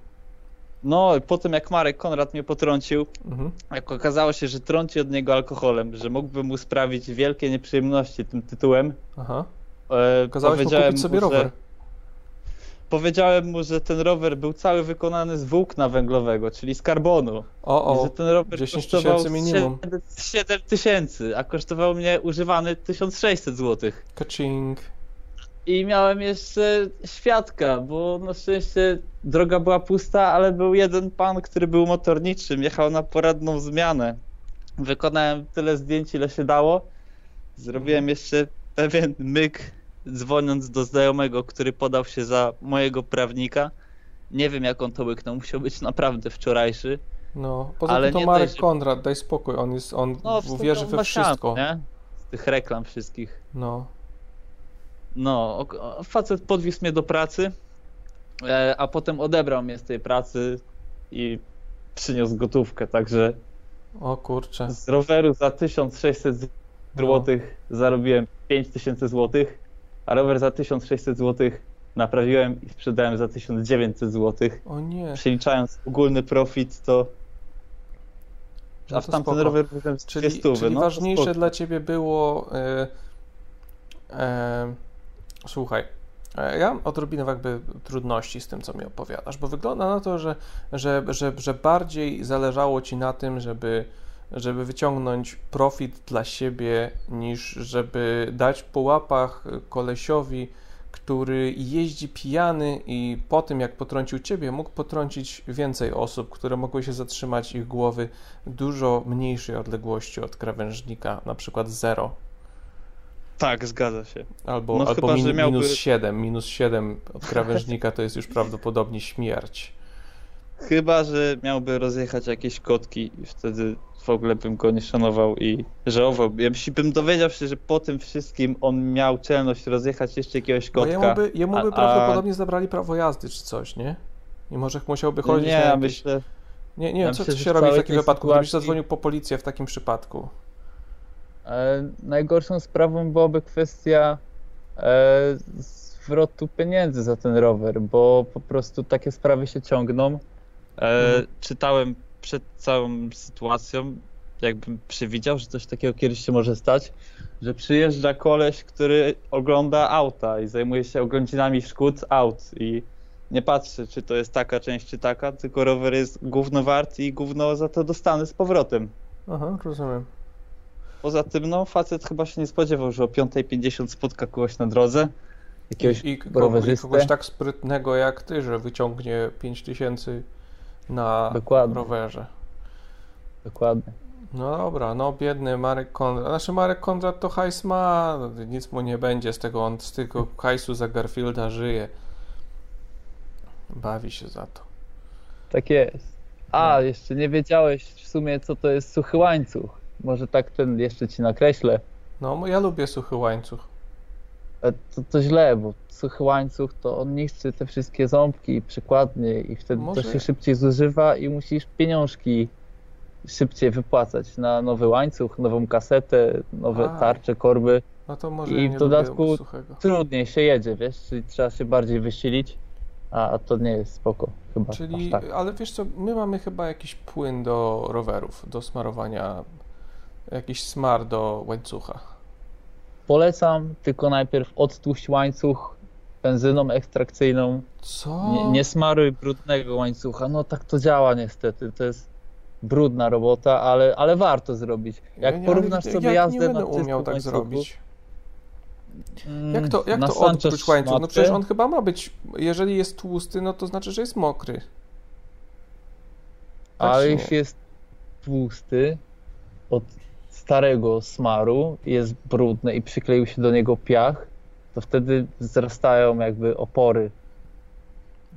No, po tym jak Marek Konrad mnie potrącił, Mhm. jak okazało się, że trąci od niego alkoholem, że mógłby mu sprawić wielkie nieprzyjemności tym tytułem, Aha. e, Kazałeś mu powiedziałem kupić sobie mu, rower. Że, powiedziałem mu, że ten rower był cały wykonany z włókna węglowego, czyli z karbonu. O, I o, że ten rower 10 kosztował tysięcy minimum. 7, 7 tysięcy, a kosztował mnie używany 1600 zł. Kaching. I miałem jeszcze świadka, bo na szczęście droga była pusta, ale był jeden pan, który był motorniczym, jechał na poradną zmianę. Wykonałem tyle zdjęć, ile się dało. Zrobiłem jeszcze pewien myk, dzwoniąc do znajomego, który podał się za mojego prawnika. Nie wiem, jak on to łyknął, musiał być naprawdę wczorajszy. No, poza Ale tym to Marek dość, że- Konrad, daj spokój, on jest, on No, w- wierzy on we wszystko. nie? Z tych reklam wszystkich. No, No, facet podwiózł mnie do pracy, e, a potem odebrał mnie z tej pracy i przyniósł gotówkę, także o kurczę. z roweru za 1600 zł zarobiłem 5000 zł, a rower za 1600 zł naprawiłem i sprzedałem za 1900 zł. O nie, Przeliczając ogólny profit, to No a w tamten rower byłem z czyli, 200, czyli no ważniejsze dla ciebie było... E, e, słuchaj, e, ja mam odrobinę jakby trudności z tym, co mi opowiadasz, bo wygląda na to, że, że, że, że bardziej zależało ci na tym, żeby, żeby wyciągnąć profit dla siebie, niż żeby dać po łapach kolesiowi, który jeździ pijany i po tym, jak potrącił ciebie, mógł potrącić więcej osób, które mogły się zatrzymać ich głowy dużo mniejszej odległości od krawężnika, na przykład 0 Tak, zgadza się. albo, No albo chyba, min, miałby- minus 7. Minus 7 od krawężnika to jest już prawdopodobnie śmierć. Chyba, że miałby rozjechać jakieś kotki i wtedy w ogóle bym go nie szanował i żałował. Jeśli bym dowiedział się, że po tym wszystkim on miał czelność rozjechać jeszcze jakiegoś Bo kotka. jemu by, jemu by a- a- prawdopodobnie zabrali prawo jazdy czy coś, nie? I może musiałby chodzić nie, na ja jakieś... myślę, Nie, nie ja wiem, co, myślę, co się robi w takim wypadku, gdybyś sytuacji- zadzwonił po policję w takim przypadku. e, najgorszą sprawą byłaby kwestia e, zwrotu pieniędzy za ten rower, bo po prostu takie sprawy się ciągną. E, Mhm. Czytałem przed całą sytuacją, jakbym przewidział, że coś takiego kiedyś się może stać, że przyjeżdża koleś, który ogląda auta i zajmuje się oględzinami szkód aut i nie patrzy, czy to jest taka część, czy taka, tylko rower jest gówno wart i gówno za to dostanę z powrotem. Aha, rozumiem. Poza tym, no, facet chyba się nie spodziewał, że o 5.50 spotka kogoś na drodze, jakiegoś I, i, kogo, I rowerzystę. kogoś tak sprytnego jak ty, że wyciągnie 5000 na Dokładnie. rowerze. Dokładnie. No dobra, no biedny Marek Konrad. Znaczy Marek Konrad to hajs ma, no, nic mu nie będzie z tego, on z tego hajsu za Garfielda żyje. Bawi się za to. Tak jest. A, No. jeszcze nie wiedziałeś w sumie, co to jest suchy łańcuch. Może tak ten jeszcze ci nakreślę. No, ja lubię suchy łańcuch. E, To, to źle, bo suchy łańcuch to on niszczy te wszystkie ząbki i przykładnie i wtedy Może- to się szybciej zużywa i musisz pieniążki szybciej wypłacać na nowy łańcuch, nową kasetę, nowe A. tarcze, korby. No to może I w dodatku-. Trudniej się jedzie, wiesz, czyli trzeba się bardziej wysilić, a, a to nie jest spoko chyba. Czyli, tak. ale wiesz co, my mamy chyba jakiś płyn do rowerów, do smarowania, jakiś smar do łańcucha. Polecam, tylko najpierw odtłuść łańcuch benzyną ekstrakcyjną. Co? Nie, nie smaruj brudnego łańcucha. No tak to działa niestety. To jest brudna robota, ale, ale warto zrobić. Jak Ja nie- porównasz ale sobie jak jazdę na umiał tak łańcuchu, zrobić. mm, Jak to, jak to odczuć łańcuch? No przecież on chyba ma być, jeżeli jest tłusty, no to znaczy, że jest mokry. tak Ale jeśli jest tłusty od starego smaru, jest brudny i przykleił się do niego piach, to wtedy wzrastają jakby opory.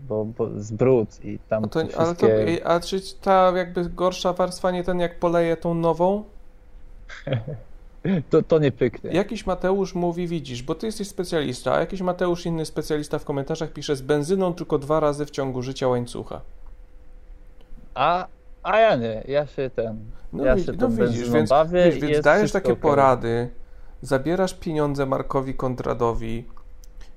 Bo, bo z brud i tam No to, te ale to, wszystkie... a czy ta jakby gorsza warstwa nie ten jak poleje tą nową? To, to nie pyknie. Jakiś Mateusz mówi, widzisz, bo ty jesteś specjalista, a jakiś Mateusz, inny specjalista w komentarzach pisze z benzyną tylko dwa razy w ciągu życia łańcucha. A, a ja nie, ja się ten. No, ja się no widzisz, więc, bawię wiesz, więc dajesz takie okej. porady, zabierasz pieniądze Markowi Kontradowi.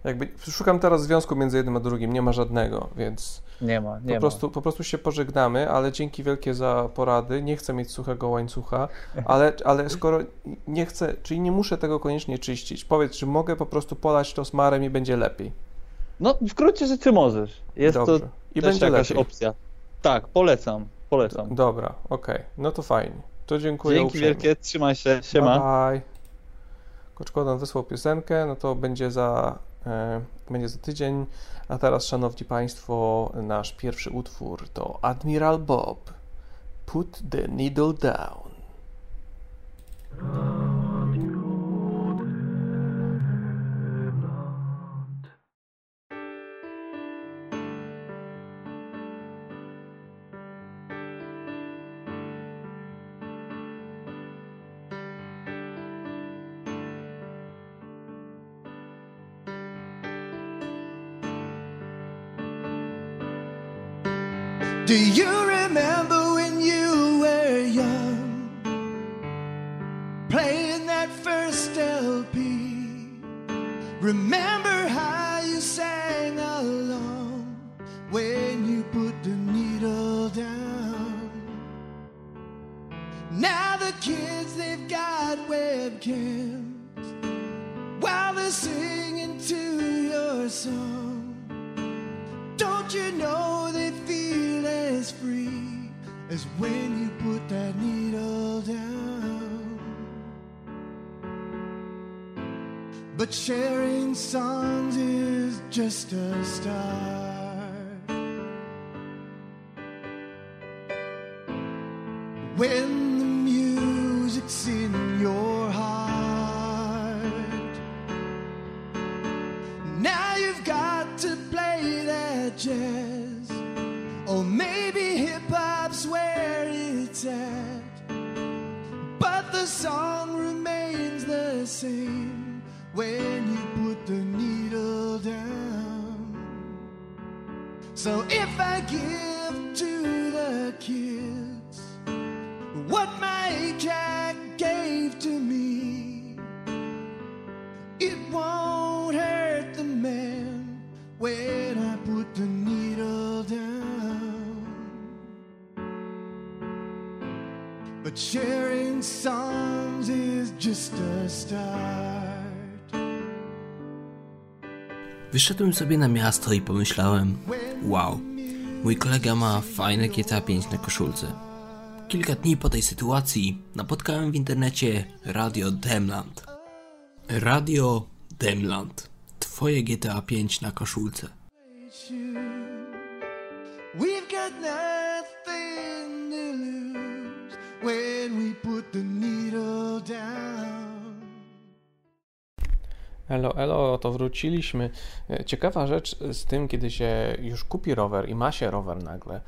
Jakby szukam teraz związku między jednym a drugim, nie ma żadnego, więc Nie ma, nie po prostu, po prostu się pożegnamy, ale dzięki wielkie za porady. Nie chcę mieć suchego łańcucha, ale, ale skoro nie chcę, czyli nie muszę tego koniecznie czyścić, powiedz, czy mogę po prostu polać to smarem i będzie lepiej. ma. No w gruncie rzeczy możesz. Jest Dobrze. to I też będzie jakaś lepiej. opcja. Tak, polecam, polecam. Dobra, okej. No to fajnie. To dziękuję Dzięki uprzejmie. wielkie, trzymaj się, siema. Bye, bye. Koczkodan wysłał piosenkę, no to będzie za E, będzie za tydzień. A teraz, szanowni państwo, nasz pierwszy utwór to Admiral Bob. Put the needle down. Do you is just So if I give to the kids what my Jack gave to me, it won't hurt the man when I put the needle down. But sharing songs is just a start. Wyszedłem sobie na miasto i pomyślałem, wow, mój kolega ma fajne GTA 5 na koszulce. Kilka dni po tej sytuacji napotkałem w internecie Radio Demland. Radio Demland. Twoje GTA 5 na koszulce. We've got nothing to lose when we put the needle down. Elo, elo, to wróciliśmy. E, Ciekawa rzecz z tym, kiedy się już kupi rower i ma się rower nagle,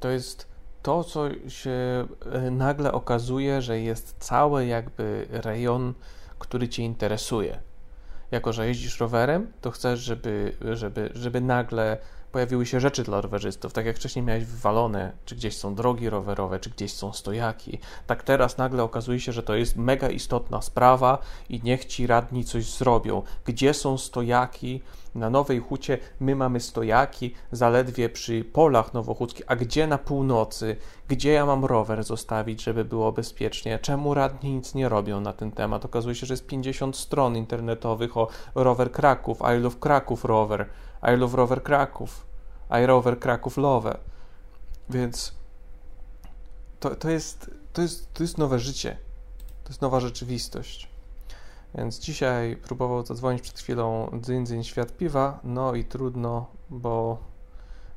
to jest to, co się e, nagle okazuje, że jest cały jakby rejon, który cię interesuje. Jako, że jeździsz rowerem, to chcesz, żeby, żeby, żeby nagle pojawiły się rzeczy dla rowerzystów. Tak jak wcześniej miałeś wywalone, czy gdzieś są drogi rowerowe, czy gdzieś są stojaki. Tak teraz nagle okazuje się, że to jest mega istotna sprawa i niech ci radni coś zrobią. Gdzie są stojaki? Na Nowej Hucie my mamy stojaki zaledwie przy polach nowochódzkich, a gdzie na północy? Gdzie ja mam rower zostawić, żeby było bezpiecznie? Czemu radni nic nie robią na ten temat? Okazuje się, że jest 50 stron internetowych o rower Kraków, I love Kraków rower, I love rower Kraków, I rower Kraków love. Więc to, to, jest, to, jest, to jest nowe życie. To jest nowa rzeczywistość. Więc dzisiaj próbował zadzwonić przed chwilą Dzyń Dzyń Świat Piwa, no i trudno, bo,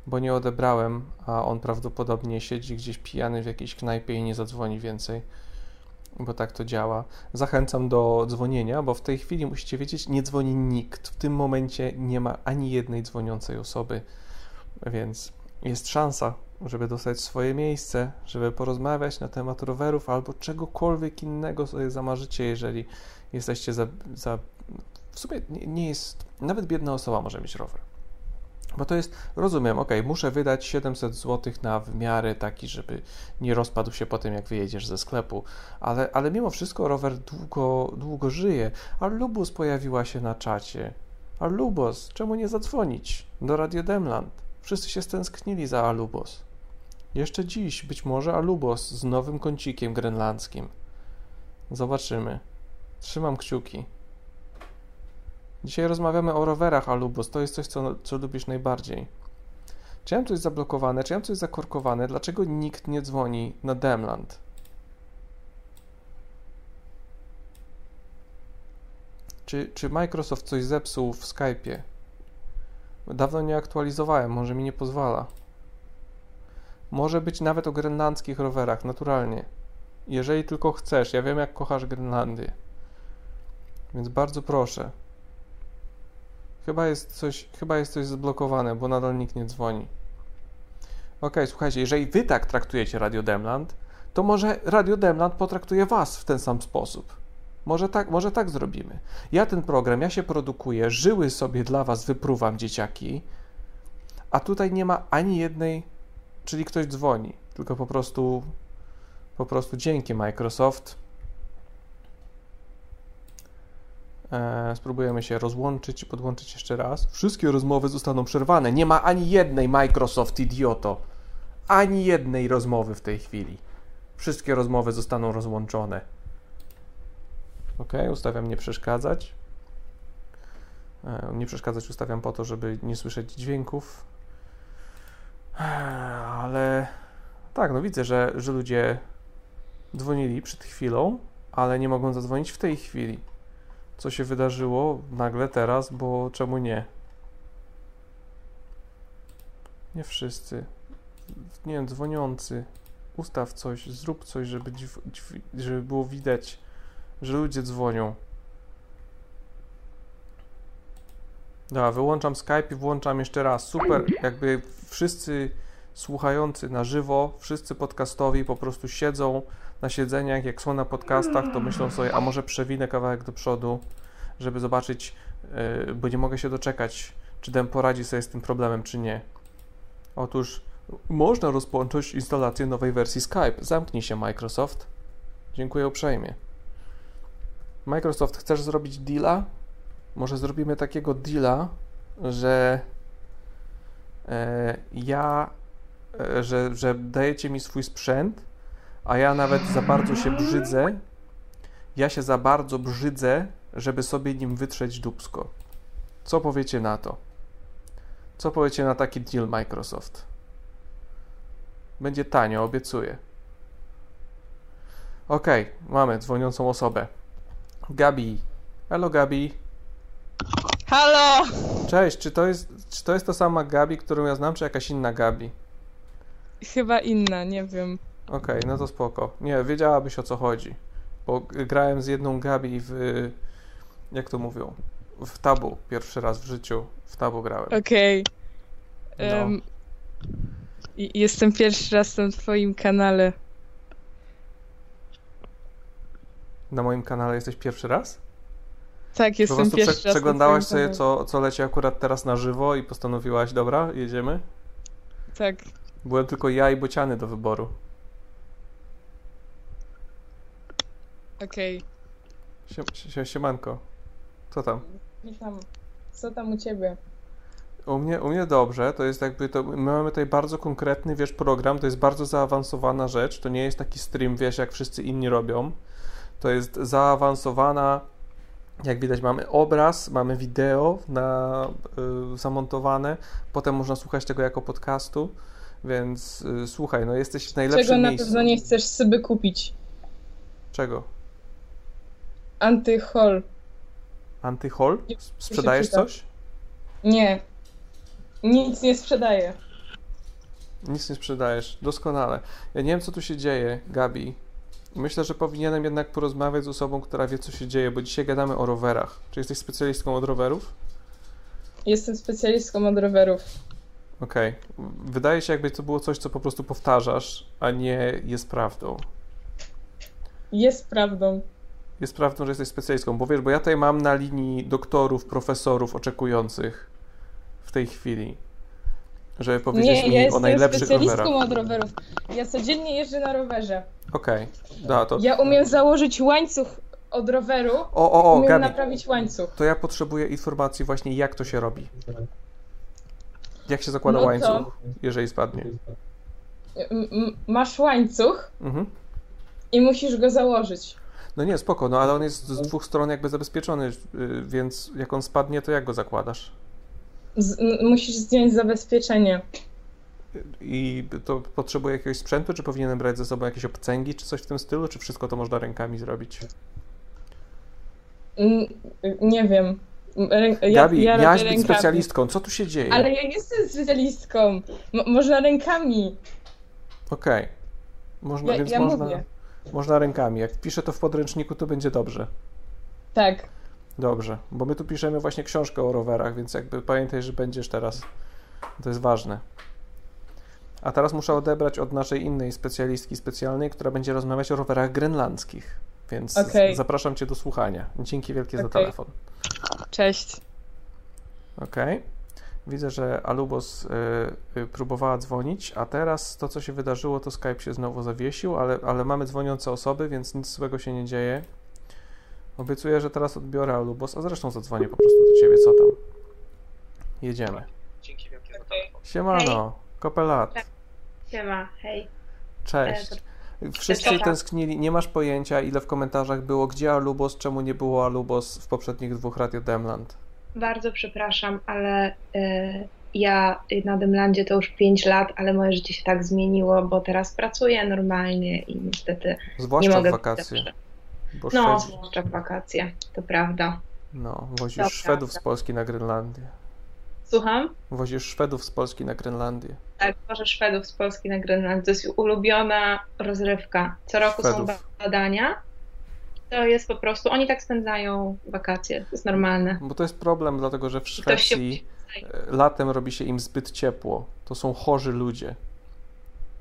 bo nie odebrałem, a on prawdopodobnie siedzi gdzieś pijany w jakiejś knajpie i nie zadzwoni więcej, bo tak to działa. Zachęcam do dzwonienia, bo w tej chwili musicie wiedzieć, nie dzwoni nikt. W tym momencie nie ma ani jednej dzwoniącej osoby, więc jest szansa, żeby dostać swoje miejsce, żeby porozmawiać na temat rowerów albo czegokolwiek innego sobie zamarzycie, jeżeli jesteście za, za w sumie nie, nie jest, nawet biedna osoba może mieć rower. Bo to jest, rozumiem, ok, muszę wydać 700 zł na w miarę taki, żeby nie rozpadł się po tym, jak wyjedziesz ze sklepu, ale, ale mimo wszystko rower długo, długo żyje. A Lubus pojawiła się na czacie. A Lubos, czemu nie zadzwonić do Radio Demland? Wszyscy się stęsknili za Alubos. Jeszcze dziś, być może Alubos z nowym kącikiem grenlandzkim. Zobaczymy. Trzymam kciuki. Dzisiaj rozmawiamy o rowerach Alubos. To jest coś, co, co lubisz najbardziej. Czy ja mam coś zablokowane? Czy ja mam coś zakorkowane? Dlaczego nikt nie dzwoni na Demland? Czy, czy Microsoft coś zepsuł w Skype'ie? Dawno nie aktualizowałem, może mi nie pozwala. Może być nawet o grenlandzkich rowerach, naturalnie. Jeżeli tylko chcesz, ja wiem jak kochasz Grenlandię. Więc bardzo proszę. Chyba jest coś, chyba jest coś zblokowane, bo nadal nikt nie dzwoni. Ok, słuchajcie, jeżeli wy tak traktujecie Radio Demland, to może Radio Demland potraktuje was w ten sam sposób. Może tak, może tak zrobimy. Ja ten program, ja się produkuję, żyły sobie dla was wypruwam dzieciaki, a tutaj nie ma ani jednej, czyli ktoś dzwoni, tylko po prostu po prostu dzięki Microsoft. E, spróbujemy się rozłączyć i podłączyć jeszcze raz. Wszystkie rozmowy zostaną przerwane. Nie ma ani jednej Microsoft, idioto. Ani jednej rozmowy w tej chwili. Wszystkie rozmowy zostaną rozłączone. Ok, ustawiam nie przeszkadzać. E, nie przeszkadzać ustawiam po to, żeby nie słyszeć dźwięków. E, ale tak, no widzę, że, że ludzie dzwonili przed chwilą, ale nie mogą zadzwonić w tej chwili. Co się wydarzyło nagle teraz, bo czemu nie? Nie wszyscy. Nie wiem, dzwoniący. Ustaw coś, zrób coś, żeby, żeby było widać, że ludzie dzwonią. Dobra, wyłączam Skype i włączam jeszcze raz. Super, jakby wszyscy słuchający na żywo, wszyscy podcastowi po prostu siedzą na siedzeniach, jak są na podcastach, to myślą sobie, a może przewinę kawałek do przodu, żeby zobaczyć, yy, bo nie mogę się doczekać, czy Dem poradzi sobie z tym problemem, czy nie. Otóż można rozpocząć instalację nowej wersji Skype. Zamknij się, Microsoft. Dziękuję uprzejmie. Microsoft, chcesz zrobić deala? Może zrobimy takiego deala, że e, ja, e, że, że dajecie mi swój sprzęt, a ja nawet za bardzo się brzydzę. Ja się za bardzo brzydzę, żeby sobie nim wytrzeć dubsko. Co powiecie na to? Co powiecie na taki deal Microsoft? Będzie tanio, obiecuję. Ok, mamy dzwoniącą osobę. Gabi. Hello Gabi. Halo! Cześć, czy to jest, czy to jest ta sama Gabi, którą ja znam, czy jakaś inna Gabi? Chyba inna, nie wiem. Okej, no to spoko. Nie, wiedziałabyś o co chodzi. Bo grałem z jedną Gabi w. Jak to mówią? W tabu. Pierwszy raz w życiu w tabu grałem. Okej. No. Em, i- Jestem pierwszy raz na twoim kanale. Na moim kanale jesteś pierwszy raz? Tak, Po jestem prostu pierwszy prze- raz przeglądałaś sobie, co, co leci akurat teraz na żywo i postanowiłaś, dobra, jedziemy? Tak. Byłem tylko ja i bociany do wyboru. Okej. Sie, sie, siemanko. Co tam? Witam. Co tam u ciebie? U mnie, u mnie dobrze, to jest jakby, to, my mamy tutaj bardzo konkretny, wiesz, program, to jest bardzo zaawansowana rzecz, to nie jest taki stream, wiesz, jak wszyscy inni robią, to jest zaawansowana, jak widać mamy obraz, mamy wideo na, y, zamontowane, potem można słuchać tego jako podcastu, więc y, słuchaj, no jesteś w najlepszym Czego na miejscu. pewno nie chcesz sobie kupić? Czego? Antyhol. Antyhol? Sprzedajesz coś? Nie. Nic nie sprzedaję. Nic nie sprzedajesz. Doskonale. Ja nie wiem, co tu się dzieje, Gabi. Myślę, że powinienem jednak porozmawiać z osobą, która wie, co się dzieje, bo dzisiaj gadamy o rowerach. Czy jesteś specjalistką od rowerów? Jestem specjalistką od rowerów. Okej. Wydaje się, jakby to było coś, co po prostu powtarzasz, a nie jest prawdą. Jest prawdą. Jest prawdą, że jesteś specjalistką, bo wiesz, bo ja tutaj mam na linii doktorów, profesorów oczekujących w tej chwili, żeby powiedzieć Nie, mi ja o jestem najlepszych specjalistką rowerach. od rowerów. Ja codziennie jeżdżę na rowerze. Okej, da, to... Ja umiem założyć łańcuch od roweru. O, o, o, umiem Gabi, naprawić łańcuch. to ja potrzebuję informacji właśnie, jak to się robi. Jak się zakłada No to- łańcuch, jeżeli spadnie? M- masz łańcuch Mhm. i musisz go założyć. No nie, spoko, no ale on jest z dwóch stron jakby zabezpieczony, y, więc jak on spadnie, to jak go zakładasz? Z- musisz zdjąć zabezpieczenie. I to potrzebuje jakiegoś sprzętu, czy powinienem brać ze sobą jakieś obcęgi, czy coś w tym stylu, czy wszystko to można rękami zrobić? Mm, Nie wiem. Rę... Ja, Gabi, ja miałaś być rękami. specjalistką. Co tu się dzieje? Ale ja jestem specjalistką. M- można rękami. Okej. Można, Ja, więc ja można, mówię. Można rękami. Jak wpiszę to w podręczniku, to będzie dobrze. Tak. Dobrze, bo my tu piszemy właśnie książkę o rowerach, więc jakby pamiętaj, że będziesz teraz. To jest ważne. A teraz muszę odebrać od naszej innej specjalistki specjalnej, która będzie rozmawiać o rowerach grenlandzkich. Więc Okej. zapraszam Cię do słuchania. Dzięki wielkie za Okej. telefon. Cześć. Okej. Widzę, że Alubos y, y, próbowała dzwonić, a teraz to, co się wydarzyło, to Skype się znowu zawiesił, ale, ale mamy dzwoniące osoby, więc nic złego się nie dzieje. Obiecuję, że teraz odbiorę Alubos, a zresztą zadzwonię po prostu do ciebie. Co tam? Jedziemy. Dzięki wielkie. Siemano, kopelat. Siema, hej. Cześć. E, Wszyscy Cześć. tęsknili, nie masz pojęcia, ile w komentarzach było, gdzie Alubos, czemu nie było Alubos w poprzednich dwóch Radio Demland. Bardzo przepraszam, ale y, ja na Demlandzie to już 5 lat, ale moje życie się tak zmieniło, bo teraz pracuję normalnie i niestety Zwłaszcza nie mogę w wakacje. Bo No, Szwedzi, zwłaszcza w wakacje, to prawda. no, wozisz Dobra. Szwedów z Polski na Grenlandię. Słucham? Wozisz Szwedów z Polski na Grenlandię. Tak, może Szwedów z Polski na Grenlandię. To jest ulubiona rozrywka. Co roku są Szwedów. badania. To jest po prostu, oni tak spędzają wakacje, to jest normalne. Bo to jest problem, dlatego że w Szwecji e, latem robi się im zbyt ciepło. To są chorzy ludzie.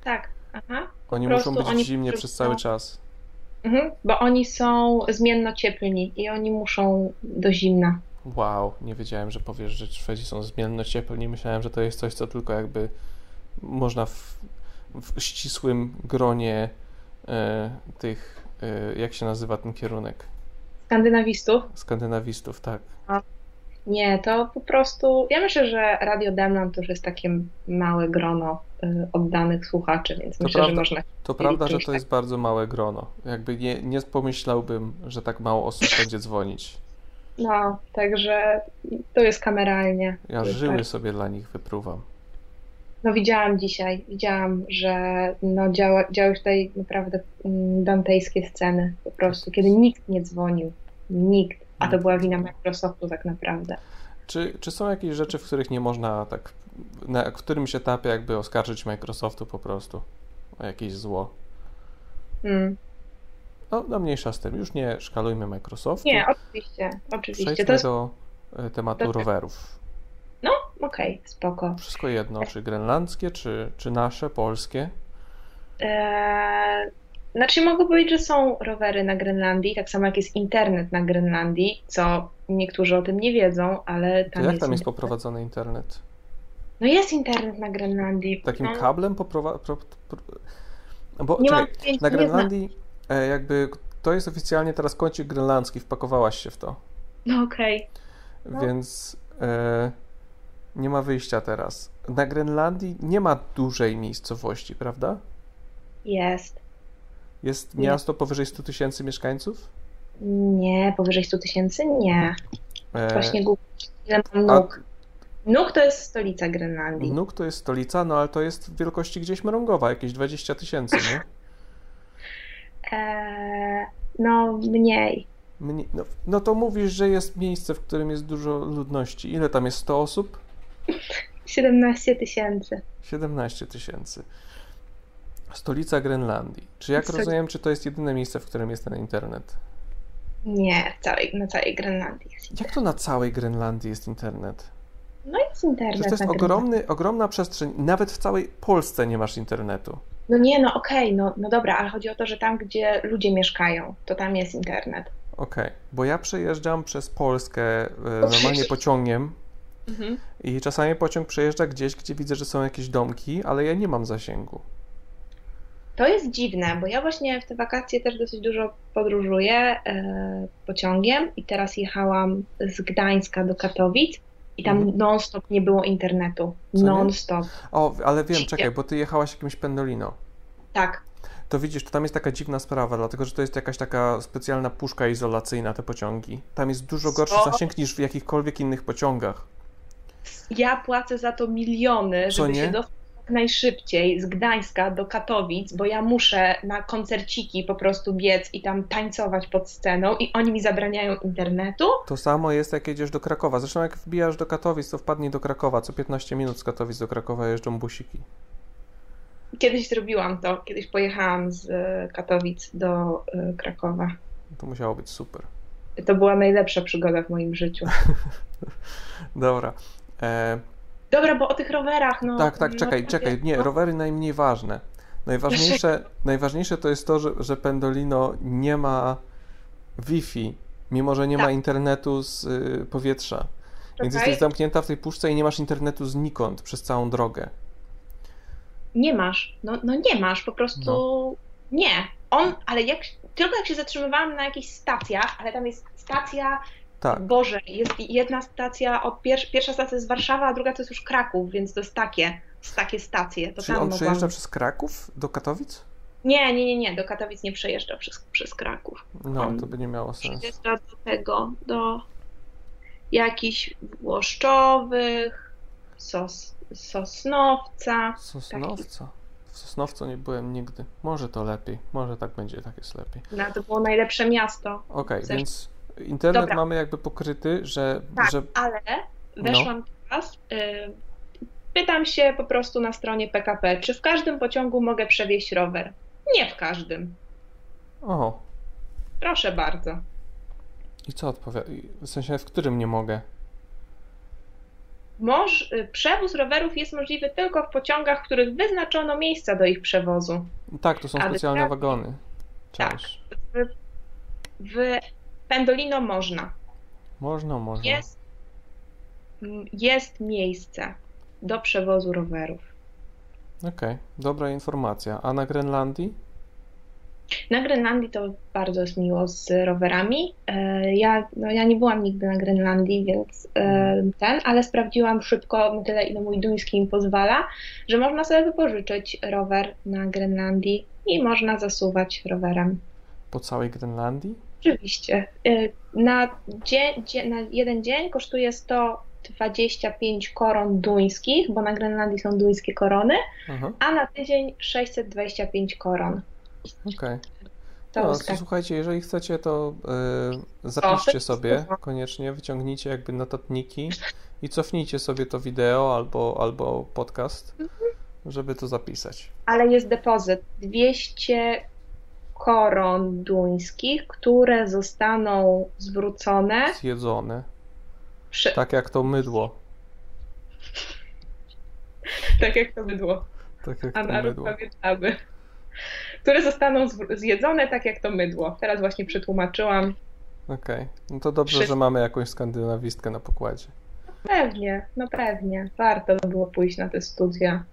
Tak, aha. Oni muszą być oni w zimnie przez cały czas. Mhm, bo oni są zmienno cieplni i oni muszą do zimna. Wow, nie wiedziałem, że powiesz, że Szwedzi są zmienno cieplni. Myślałem, że to jest coś, co tylko jakby można w, w ścisłym gronie e, tych, jak się nazywa ten kierunek? Skandynawistów? Skandynawistów, tak. Nie, to po prostu. Ja myślę, że Radio Demland to już jest takie małe grono y, oddanych słuchaczy, więc To myślę, że prawda, można. to prawda, że to jest bardzo małe grono. Jakby nie, nie pomyślałbym, że tak mało osób będzie dzwonić. No, także to jest kameralnie. Ja żyły tak. sobie dla nich wypruwam. No widziałam dzisiaj, widziałam, że no, działa, działy tutaj naprawdę mm, dantejskie sceny po prostu, kiedy nikt nie dzwonił. Nikt. A to była wina. Microsoftu tak naprawdę. Czy, czy są jakieś rzeczy, w których nie można tak, na którymś etapie jakby oskarżyć Microsoftu po prostu o jakieś zło? Mm. No, no mniejsza z tym. Już nie szkalujmy Microsoftu. Nie, oczywiście, oczywiście. Przejdźmy To do e, tematu to- rowerów. Okej, spoko. Wszystko jedno, czy grenlandzkie, czy, czy nasze, polskie. Eee, znaczy mogę powiedzieć, że są rowery na Grenlandii, tak samo jak jest internet na Grenlandii, co niektórzy o tym nie wiedzą, ale To tam jak jest tam jest poprowadzony internet? No jest internet na Grenlandii. Takim no, kablem poprowa... Pro, pro... Bo Nie czekaj, na Grenlandii e, jakby to jest oficjalnie teraz kącik grenlandzki, wpakowałaś się w to. No okej. No. Więc e, nie ma wyjścia teraz. Na Grenlandii nie ma dużej miejscowości, prawda? Jest. Jest Nie. miasto powyżej 100 tysięcy mieszkańców? Nie, powyżej 100 tysięcy? Nie. E, Właśnie Google. Ile mam a nóg? Nóg to jest stolica Grenlandii. Nuk to jest stolica, no ale to jest wielkości gdzieś mrągowa, jakieś 20 tysięcy, nie? Eee, no mniej. Mnie, no, no to mówisz, że jest miejsce, w którym jest dużo ludności. Ile tam jest? 100 osób? 17 tysięcy. 17 tysięcy. Stolica Grenlandii. Czy jak rozumiem, czy to jest jedyne miejsce, w którym jest ten internet? Nie, całej, na całej Grenlandii jest. Jak to na całej Grenlandii jest internet? No jest internet Przecież to jest ogromny, ogromna przestrzeń. Nawet w całej Polsce nie masz internetu. No nie, no okej, no, no dobra, ale chodzi o to, że tam, gdzie ludzie mieszkają, to tam jest internet. Okej, bo ja przejeżdżam przez Polskę e, normalnie pociągiem Mhm. i czasami pociąg przejeżdża gdzieś, gdzie widzę, że są jakieś domki, ale ja nie mam zasięgu. To jest dziwne, bo ja właśnie w te wakacje też dosyć dużo podróżuję e, pociągiem i teraz jechałam z Gdańska do Katowic i tam Mhm. non-stop nie było internetu. Non-stop. O, ale wiem, czekaj, bo ty jechałaś jakimś pendolino. Tak. To widzisz, to tam jest taka dziwna sprawa, dlatego że to jest jakaś taka specjalna puszka izolacyjna, te pociągi. Tam jest dużo gorszy Co? zasięg niż w jakichkolwiek innych pociągach. Ja płacę za to miliony, żeby się dostać do najszybciej z Gdańska do Katowic, bo ja muszę na koncerciki po prostu biec i tam tańcować pod sceną i oni mi zabraniają internetu. To samo jest, jak jedziesz do Krakowa. Zresztą jak wbijasz do Katowic, to wpadnij do Krakowa. Co 15 minut z Katowic do Krakowa jeżdżą busiki. Kiedyś zrobiłam to, kiedyś pojechałam z e, Katowic do e, Krakowa. To musiało być super. To była najlepsza przygoda w moim życiu. Dobra. E, Dobra, bo o tych rowerach, no. tak, tak, no, czekaj, czekaj. Nie, no. rowery najmniej ważne. Najważniejsze, najważniejsze to jest to, że, że Pendolino nie ma Wi-Fi, mimo że nie ma Tak. internetu z y, powietrza. Więc Czekaj. jesteś zamknięta w tej puszce i nie masz internetu znikąd przez całą drogę. Nie masz, no, no nie masz, po prostu No. nie. On, ale jak, tylko jak się zatrzymywałam na jakichś stacjach, ale tam jest stacja, Tak. Boże, jest jedna stacja, pier, pierwsza stacja jest Warszawa, a druga to jest już Kraków, więc to jest takie, takie stacje. To Czyli on mogłam- przejeżdża przez Kraków do Katowic? Nie, nie, nie, nie, do Katowic nie przejeżdża przez, przez Kraków. No, On to by nie miało sensu. Przejeżdża do tego, do jakichś Włoszczowych, sos, Sosnowca. Sosnowca. W Sosnowcu nie byłem nigdy. Może to lepiej. Może tak będzie, tak jest lepiej. No, to było najlepsze miasto. Okej, Zresztą- więc internet Dobra. mamy jakby pokryty, że, Tak, że ale weszłam teraz. Y, pytam się po prostu na stronie PKP, czy w każdym pociągu mogę przewieźć rower? Nie w każdym. O, Proszę bardzo. i co odpowiada? W sensie, w którym nie mogę? Moż, y, przewóz rowerów jest możliwy tylko w pociągach, w których wyznaczono miejsca do ich przewozu. Tak, to są specjalne tak- wagony. tak. Cześć. W Pendolino można. Można, można. Jest, jest miejsce do przewozu rowerów. Okej, dobra informacja. A na Grenlandii? Na Grenlandii to bardzo jest miło z rowerami. E, Ja, no ja nie byłam nigdy na Grenlandii, więc e, ten, ale sprawdziłam szybko, na tyle ile mój duński mi pozwala, że można sobie wypożyczyć rower na Grenlandii i można zasuwać rowerem. Po całej Grenlandii? Oczywiście. E, Na, dzień, dzie- na jeden dzień kosztuje 125 koron duńskich, bo na Grenlandii są duńskie korony, Aha, a na tydzień 625 koron. okej. To No, tak. słuchajcie, jeżeli chcecie, to y, zapiszcie sobie koniecznie, wyciągnijcie jakby notatniki i cofnijcie sobie to wideo albo, albo podcast, żeby to zapisać. ale jest depozyt 200 koron duńskich, które zostaną zwrócone. Zjedzone. Przy... Tak jak to mydło. tak jak to bydło. Tak jak A to mydło. pamiętamy. Które zostaną zjedzone tak jak to mydło. Teraz właśnie przetłumaczyłam. Okej, no to dobrze, że mamy jakąś skandynawistkę na pokładzie. Pewnie, no pewnie. Warto by było pójść na te studia.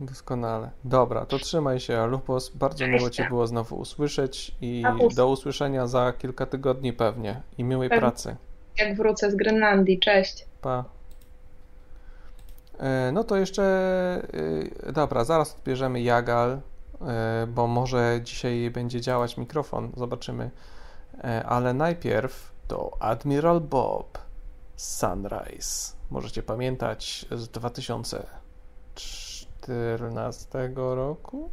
Doskonale. Dobra, to trzymaj się, Alupos. Bardzo miło Cię było znowu usłyszeć i do usłyszenia za kilka tygodni pewnie. I miłej Pewnie. pracy. Jak wrócę z Grenlandii. Cześć. Pa. E, No to jeszcze, e, dobra, zaraz odbierzemy Jagal, e, bo może dzisiaj będzie działać mikrofon, zobaczymy. Ale najpierw to Admiral Bob Sunrise. Możecie pamiętać z 2014 roku?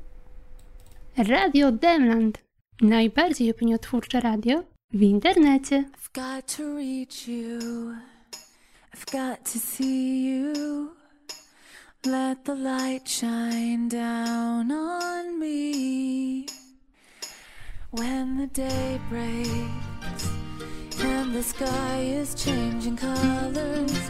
Radio Demland. Najbardziej opiniotwórcze radio w internecie. I've got to reach you. I've got to see you. Let the light shine down on me. When the day breaks and the sky is changing colors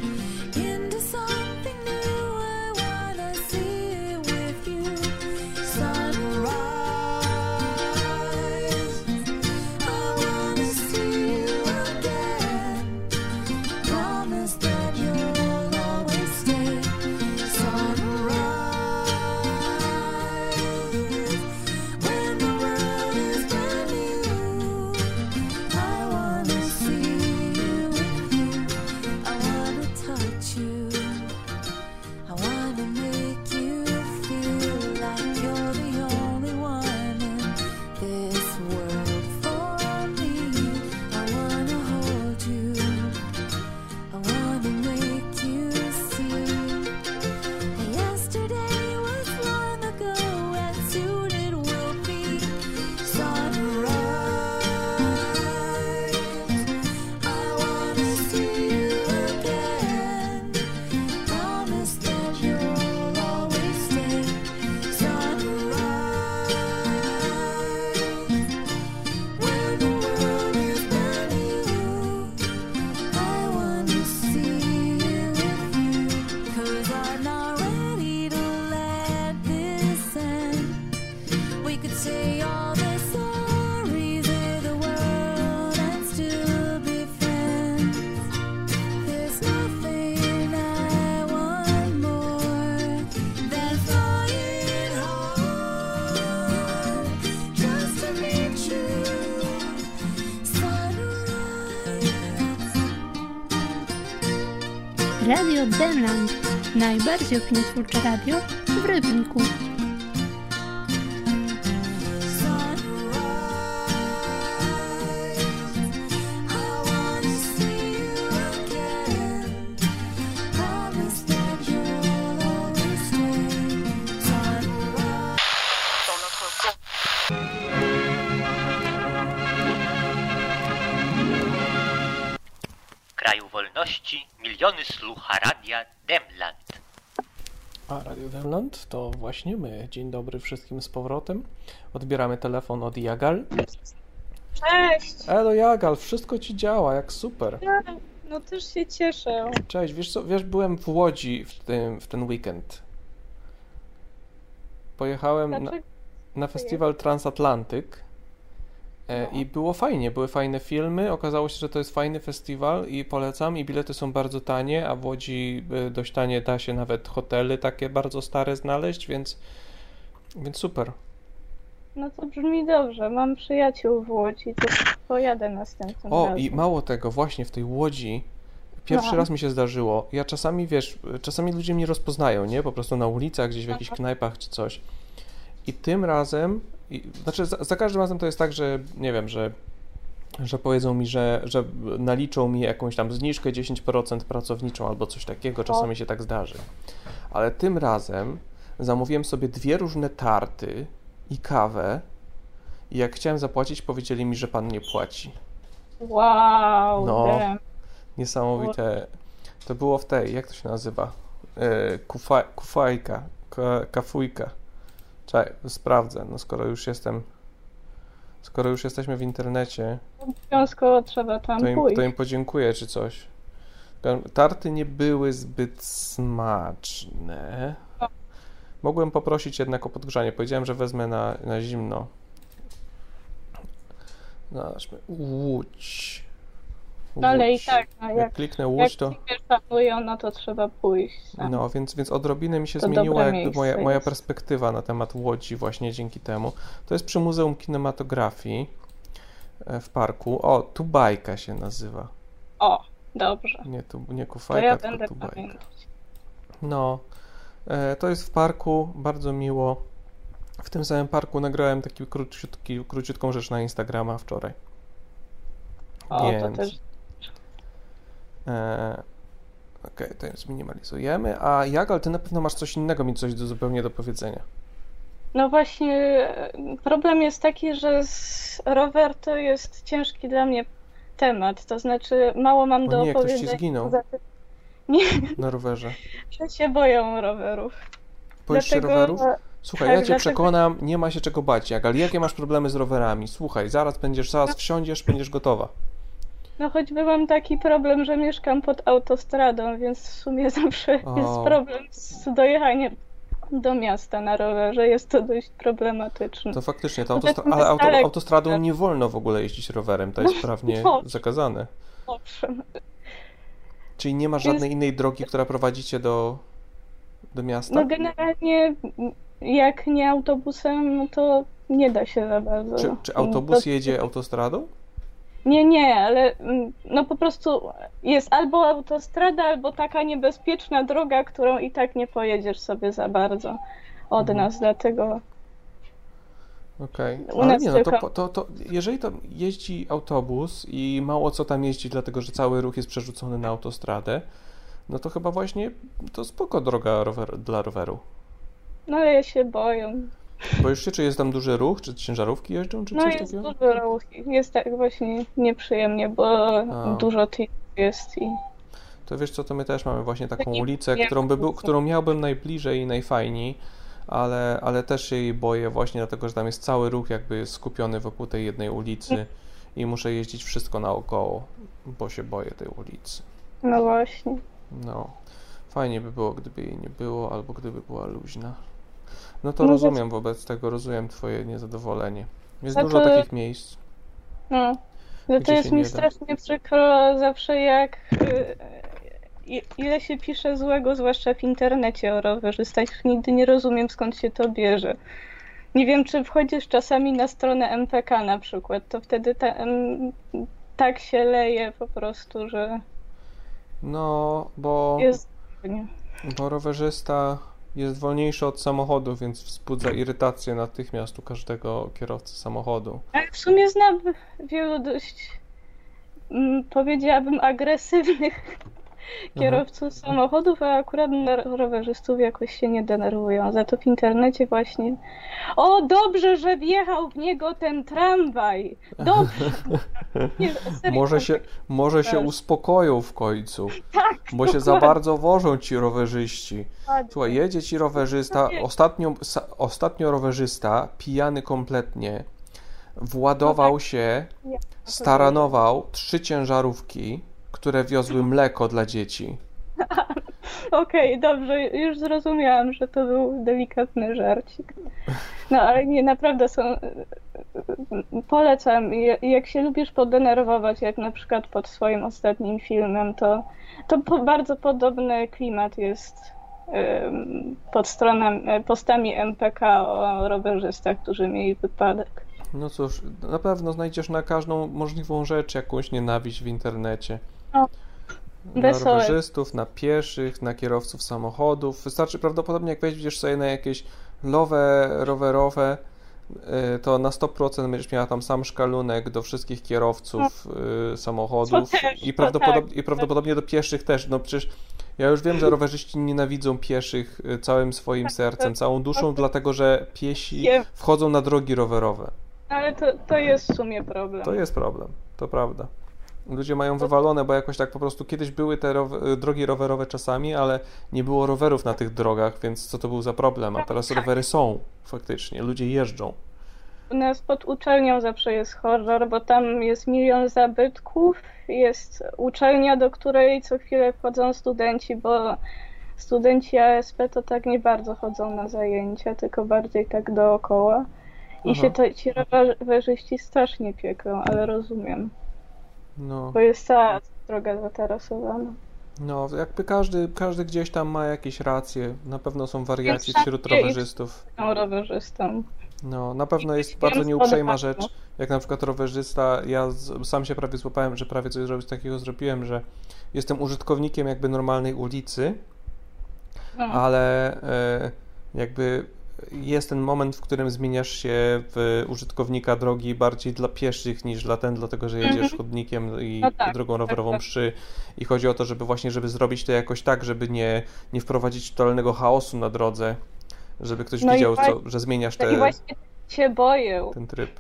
Najbardziej opiniotwórcze radio w Rybniku. A Radio Demland to właśnie my. Dzień dobry wszystkim z powrotem. Odbieramy telefon od Jagal. Cześć! Elo Jagal, wszystko ci działa, jak super. No też się cieszę. Cześć, wiesz co, wiesz, byłem w Łodzi w, tym, w ten weekend. Pojechałem na, na festiwal Transatlantyk i było fajnie, były fajne filmy, okazało się, że to jest fajny festiwal i polecam i bilety są bardzo tanie, a w Łodzi e, dość tanie da się nawet hotely takie bardzo stare znaleźć, więc, więc super. No to brzmi dobrze. Mam przyjaciół w Łodzi, to pojadę następnym O, razem. i mało tego, właśnie w tej Łodzi pierwszy No. raz mi się zdarzyło. Ja czasami, wiesz, czasami ludzie mnie rozpoznają, nie? Po prostu na ulicach, gdzieś w jakichś knajpach czy coś. I tym razem, i, znaczy za, za każdym razem to jest tak, że nie wiem, że, że powiedzą mi, że, że naliczą mi jakąś tam zniżkę 10% pracowniczą albo coś takiego, czasami się tak zdarzy. Ale tym razem zamówiłem sobie dwie różne tarty i kawę i jak chciałem zapłacić, powiedzieli mi, że pan nie płaci. Wow, No. damn. Niesamowite. To było w tej, jak to się nazywa? E, kufa, kufajka, ka, kafujka. Czekaj, sprawdzę, no skoro już jestem, skoro już jesteśmy w internecie, Obowiązkowo trzeba tam to im, pójść. to im podziękuję czy coś. Tarty nie były zbyt smaczne. Mogłem poprosić jednak o podgrzanie. Powiedziałem, że wezmę na, na zimno. Zobaczmy. Łódź. Ale i Łódź. tak, no Jak jak, kliknę Łódź, to... szanują, no to trzeba pójść. Tam. No, więc, więc odrobinę mi się To zmieniła jakby moja, moja jest. perspektywa na temat Łodzi właśnie dzięki temu. To jest przy Muzeum Kinematografii e, w parku. O, Tubajka się nazywa. O, dobrze. Nie, tu, nie To Kufajka, ja tylko Tubajka. pamiętać. No, e, to jest w parku, bardzo miło. W tym samym parku nagrałem taki króciutki, króciutką rzecz na Instagrama wczoraj. O, to Więc... też. E, Okej, to już zminimalizujemy. A Jagal, ty na pewno masz coś innego, mi coś do, zupełnie do powiedzenia. No właśnie, problem jest taki, że rower to jest ciężki dla mnie temat. To znaczy, mało mam O do nie, ktoś ci opowiedzenia. zginął. Nie, Na rowerze. że się boją rowerów. Boisz się rowerów? Słuchaj, tak, ja cię dlatego- przekonam, nie ma się czego bać, Jagal. Jakie masz problemy z rowerami? Słuchaj, zaraz będziesz, zaraz wsiądziesz, będziesz gotowa. No choćby mam taki problem, że mieszkam pod autostradą, więc w sumie zawsze O. jest problem z dojechaniem do miasta na rowerze. Jest to dość problematyczne. To faktycznie, to autostra- ale auto, autostradą nie wolno w ogóle jeździć rowerem, to jest prawnie no. zakazane. Owszem. Czyli nie ma Więc- żadnej innej drogi, która prowadzi cię do, do miasta? No generalnie jak nie autobusem, no to nie da się za bardzo. Czy, czy autobus To- jedzie autostradą? Nie, nie, ale mm, no po prostu jest albo autostrada, albo taka niebezpieczna droga, którą i tak nie pojedziesz sobie za bardzo od Mhm. nas, dlatego Okej, U ale nie, no to, tylko- to, to jeżeli to jeździ autobus i mało co tam jeździ, dlatego że cały ruch jest przerzucony na autostradę, no to chyba właśnie to spoko droga rower, dla roweru. no ale się boją. Boisz się, czy jest tam duży ruch, czy ciężarówki jeżdżą, czy No coś jest takiego? dużo ruch, jest tak właśnie nieprzyjemnie, bo A. dużo tych jest i To wiesz co, to my też mamy właśnie taką ulicę, którą, by był, którą miałbym najbliżej i najfajniej, ale, ale też się jej boję właśnie dlatego, że tam jest cały ruch jakby skupiony wokół tej jednej ulicy i muszę jeździć wszystko naokoło, bo się boję tej ulicy. no właśnie. No, fajnie by było, gdyby jej nie było, albo gdyby była luźna. No to No rozumiem wobec tego, rozumiem twoje niezadowolenie. Jest No dużo takich miejsc. No, no to jest mi strasznie przykro zawsze jak y, i- ile się pisze złego, zwłaszcza w internecie o rowerzystach. Nigdy nie rozumiem skąd się to bierze. Nie wiem, czy wchodzisz czasami na stronę MPK na przykład, to wtedy ta, em, tak się leje po prostu, że No, bo, Jest... bo rowerzysta jest wolniejszy od samochodu, więc wzbudza irytację natychmiast u każdego kierowcy samochodu. Ale w sumie znam wielu dość, mm, powiedziałabym, agresywnych kierowców samochodów, a akurat rowerzystów jakoś się nie denerwują. Za to w internecie właśnie o, dobrze, że wjechał w niego ten tramwaj. Dobrze. Nie, serio, Może się, może się Tak. uspokoją w końcu, Tak, bo się za dokładnie. bardzo wożą ci rowerzyści. Dokładnie. Słuchaj, jedzie ci rowerzysta, ostatnio, sa, ostatnio rowerzysta, pijany kompletnie, władował się, Ja- staranował trzy ciężarówki, które wiozły mleko dla dzieci. Okej, dobrze, już zrozumiałam, że to był delikatny żarcik. No ale nie, naprawdę są. Polecam. Ja- Jak się lubisz podenerwować, jak na przykład pod swoim ostatnim filmem, to, to po, bardzo podobny klimat jest pod stroną, postami MPK o rowerzystach, którzy mieli wypadek. No cóż, na pewno znajdziesz na każdą możliwą rzecz jakąś nienawiść w internecie. No. Na rowerzystów, na pieszych, na kierowców samochodów. Wystarczy prawdopodobnie, jak wejdziesz sobie na jakieś lowe rowerowe, y, to na 100% będziesz miała tam sam szkalunek do wszystkich kierowców y, samochodów też, i, tak. i prawdopodobnie do pieszych też. No przecież ja już wiem, że rowerzyści nienawidzą pieszych y, całym swoim sercem, całą duszą, dlatego że piesi wchodzą na drogi rowerowe. Ale to, to jest w sumie problem. To jest problem, to prawda. Ludzie mają wywalone, bo jakoś tak po prostu kiedyś były te row- drogi rowerowe czasami, ale nie było rowerów na tych drogach, więc co to był za problem? A teraz rowery są faktycznie, ludzie jeżdżą. U nas pod uczelnią zawsze jest horror, bo tam jest milion zabytków, jest uczelnia, do której co chwilę wchodzą studenci, bo studenci ASP to tak nie bardzo chodzą na zajęcia, tylko bardziej tak dookoła. I Aha. się to, ci rowerzyści strasznie pieką, ale rozumiem, No, bo jest cała droga zatarasowana. no jakby każdy, każdy gdzieś tam ma jakieś racje. Na pewno są wariaci Więc wśród rowerzystów. Są rowerzystą. No, na pewno jest bardzo nieuprzejma rzecz, jak na przykład rowerzysta, ja z, sam się prawie złapałem, że prawie coś zrobić takiego zrobiłem, że jestem użytkownikiem jakby normalnej ulicy, No. ale e, jakby jest ten moment, w którym zmieniasz się w użytkownika drogi bardziej dla pieszych niż dla ten, dlatego że jedziesz Mhm. chodnikiem i No tak, drogą rowerową tak, tak. mszy i chodzi o to, żeby właśnie, żeby zrobić to jakoś tak, żeby nie, nie wprowadzić totalnego chaosu na drodze, żeby ktoś No widział, co, właśnie- że zmieniasz No i właśnie się boję. ten tryb.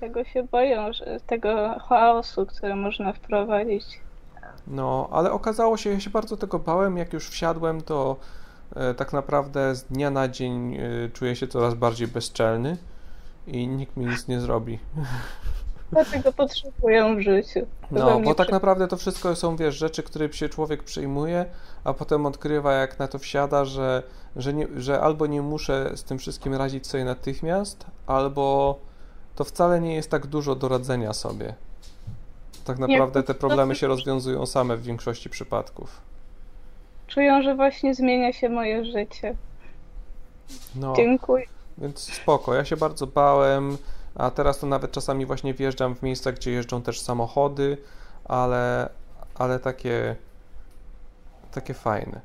Tego się boją, że tego chaosu, który można wprowadzić. No, ale okazało się, ja się bardzo tego bałem, jak już wsiadłem, to tak naprawdę z dnia na dzień e, czuję się coraz bardziej bezczelny i nikt mi nic nie zrobi. Dlatego potrzebuję w życiu. To No, bo tak przy- naprawdę to wszystko są, wiesz, rzeczy, które się człowiek przyjmuje, a potem odkrywa, jak na to wsiada, że, że, nie, że albo nie muszę z tym wszystkim radzić sobie natychmiast, albo to wcale nie jest tak dużo do radzenia sobie. Tak naprawdę te problemy się rozwiązują same w większości przypadków. Czują, że właśnie zmienia się moje życie. No. Dziękuję. Więc spoko, ja się bardzo bałem, a teraz to nawet czasami właśnie wjeżdżam w miejsca, gdzie jeżdżą też samochody, ale, ale takie, takie fajne,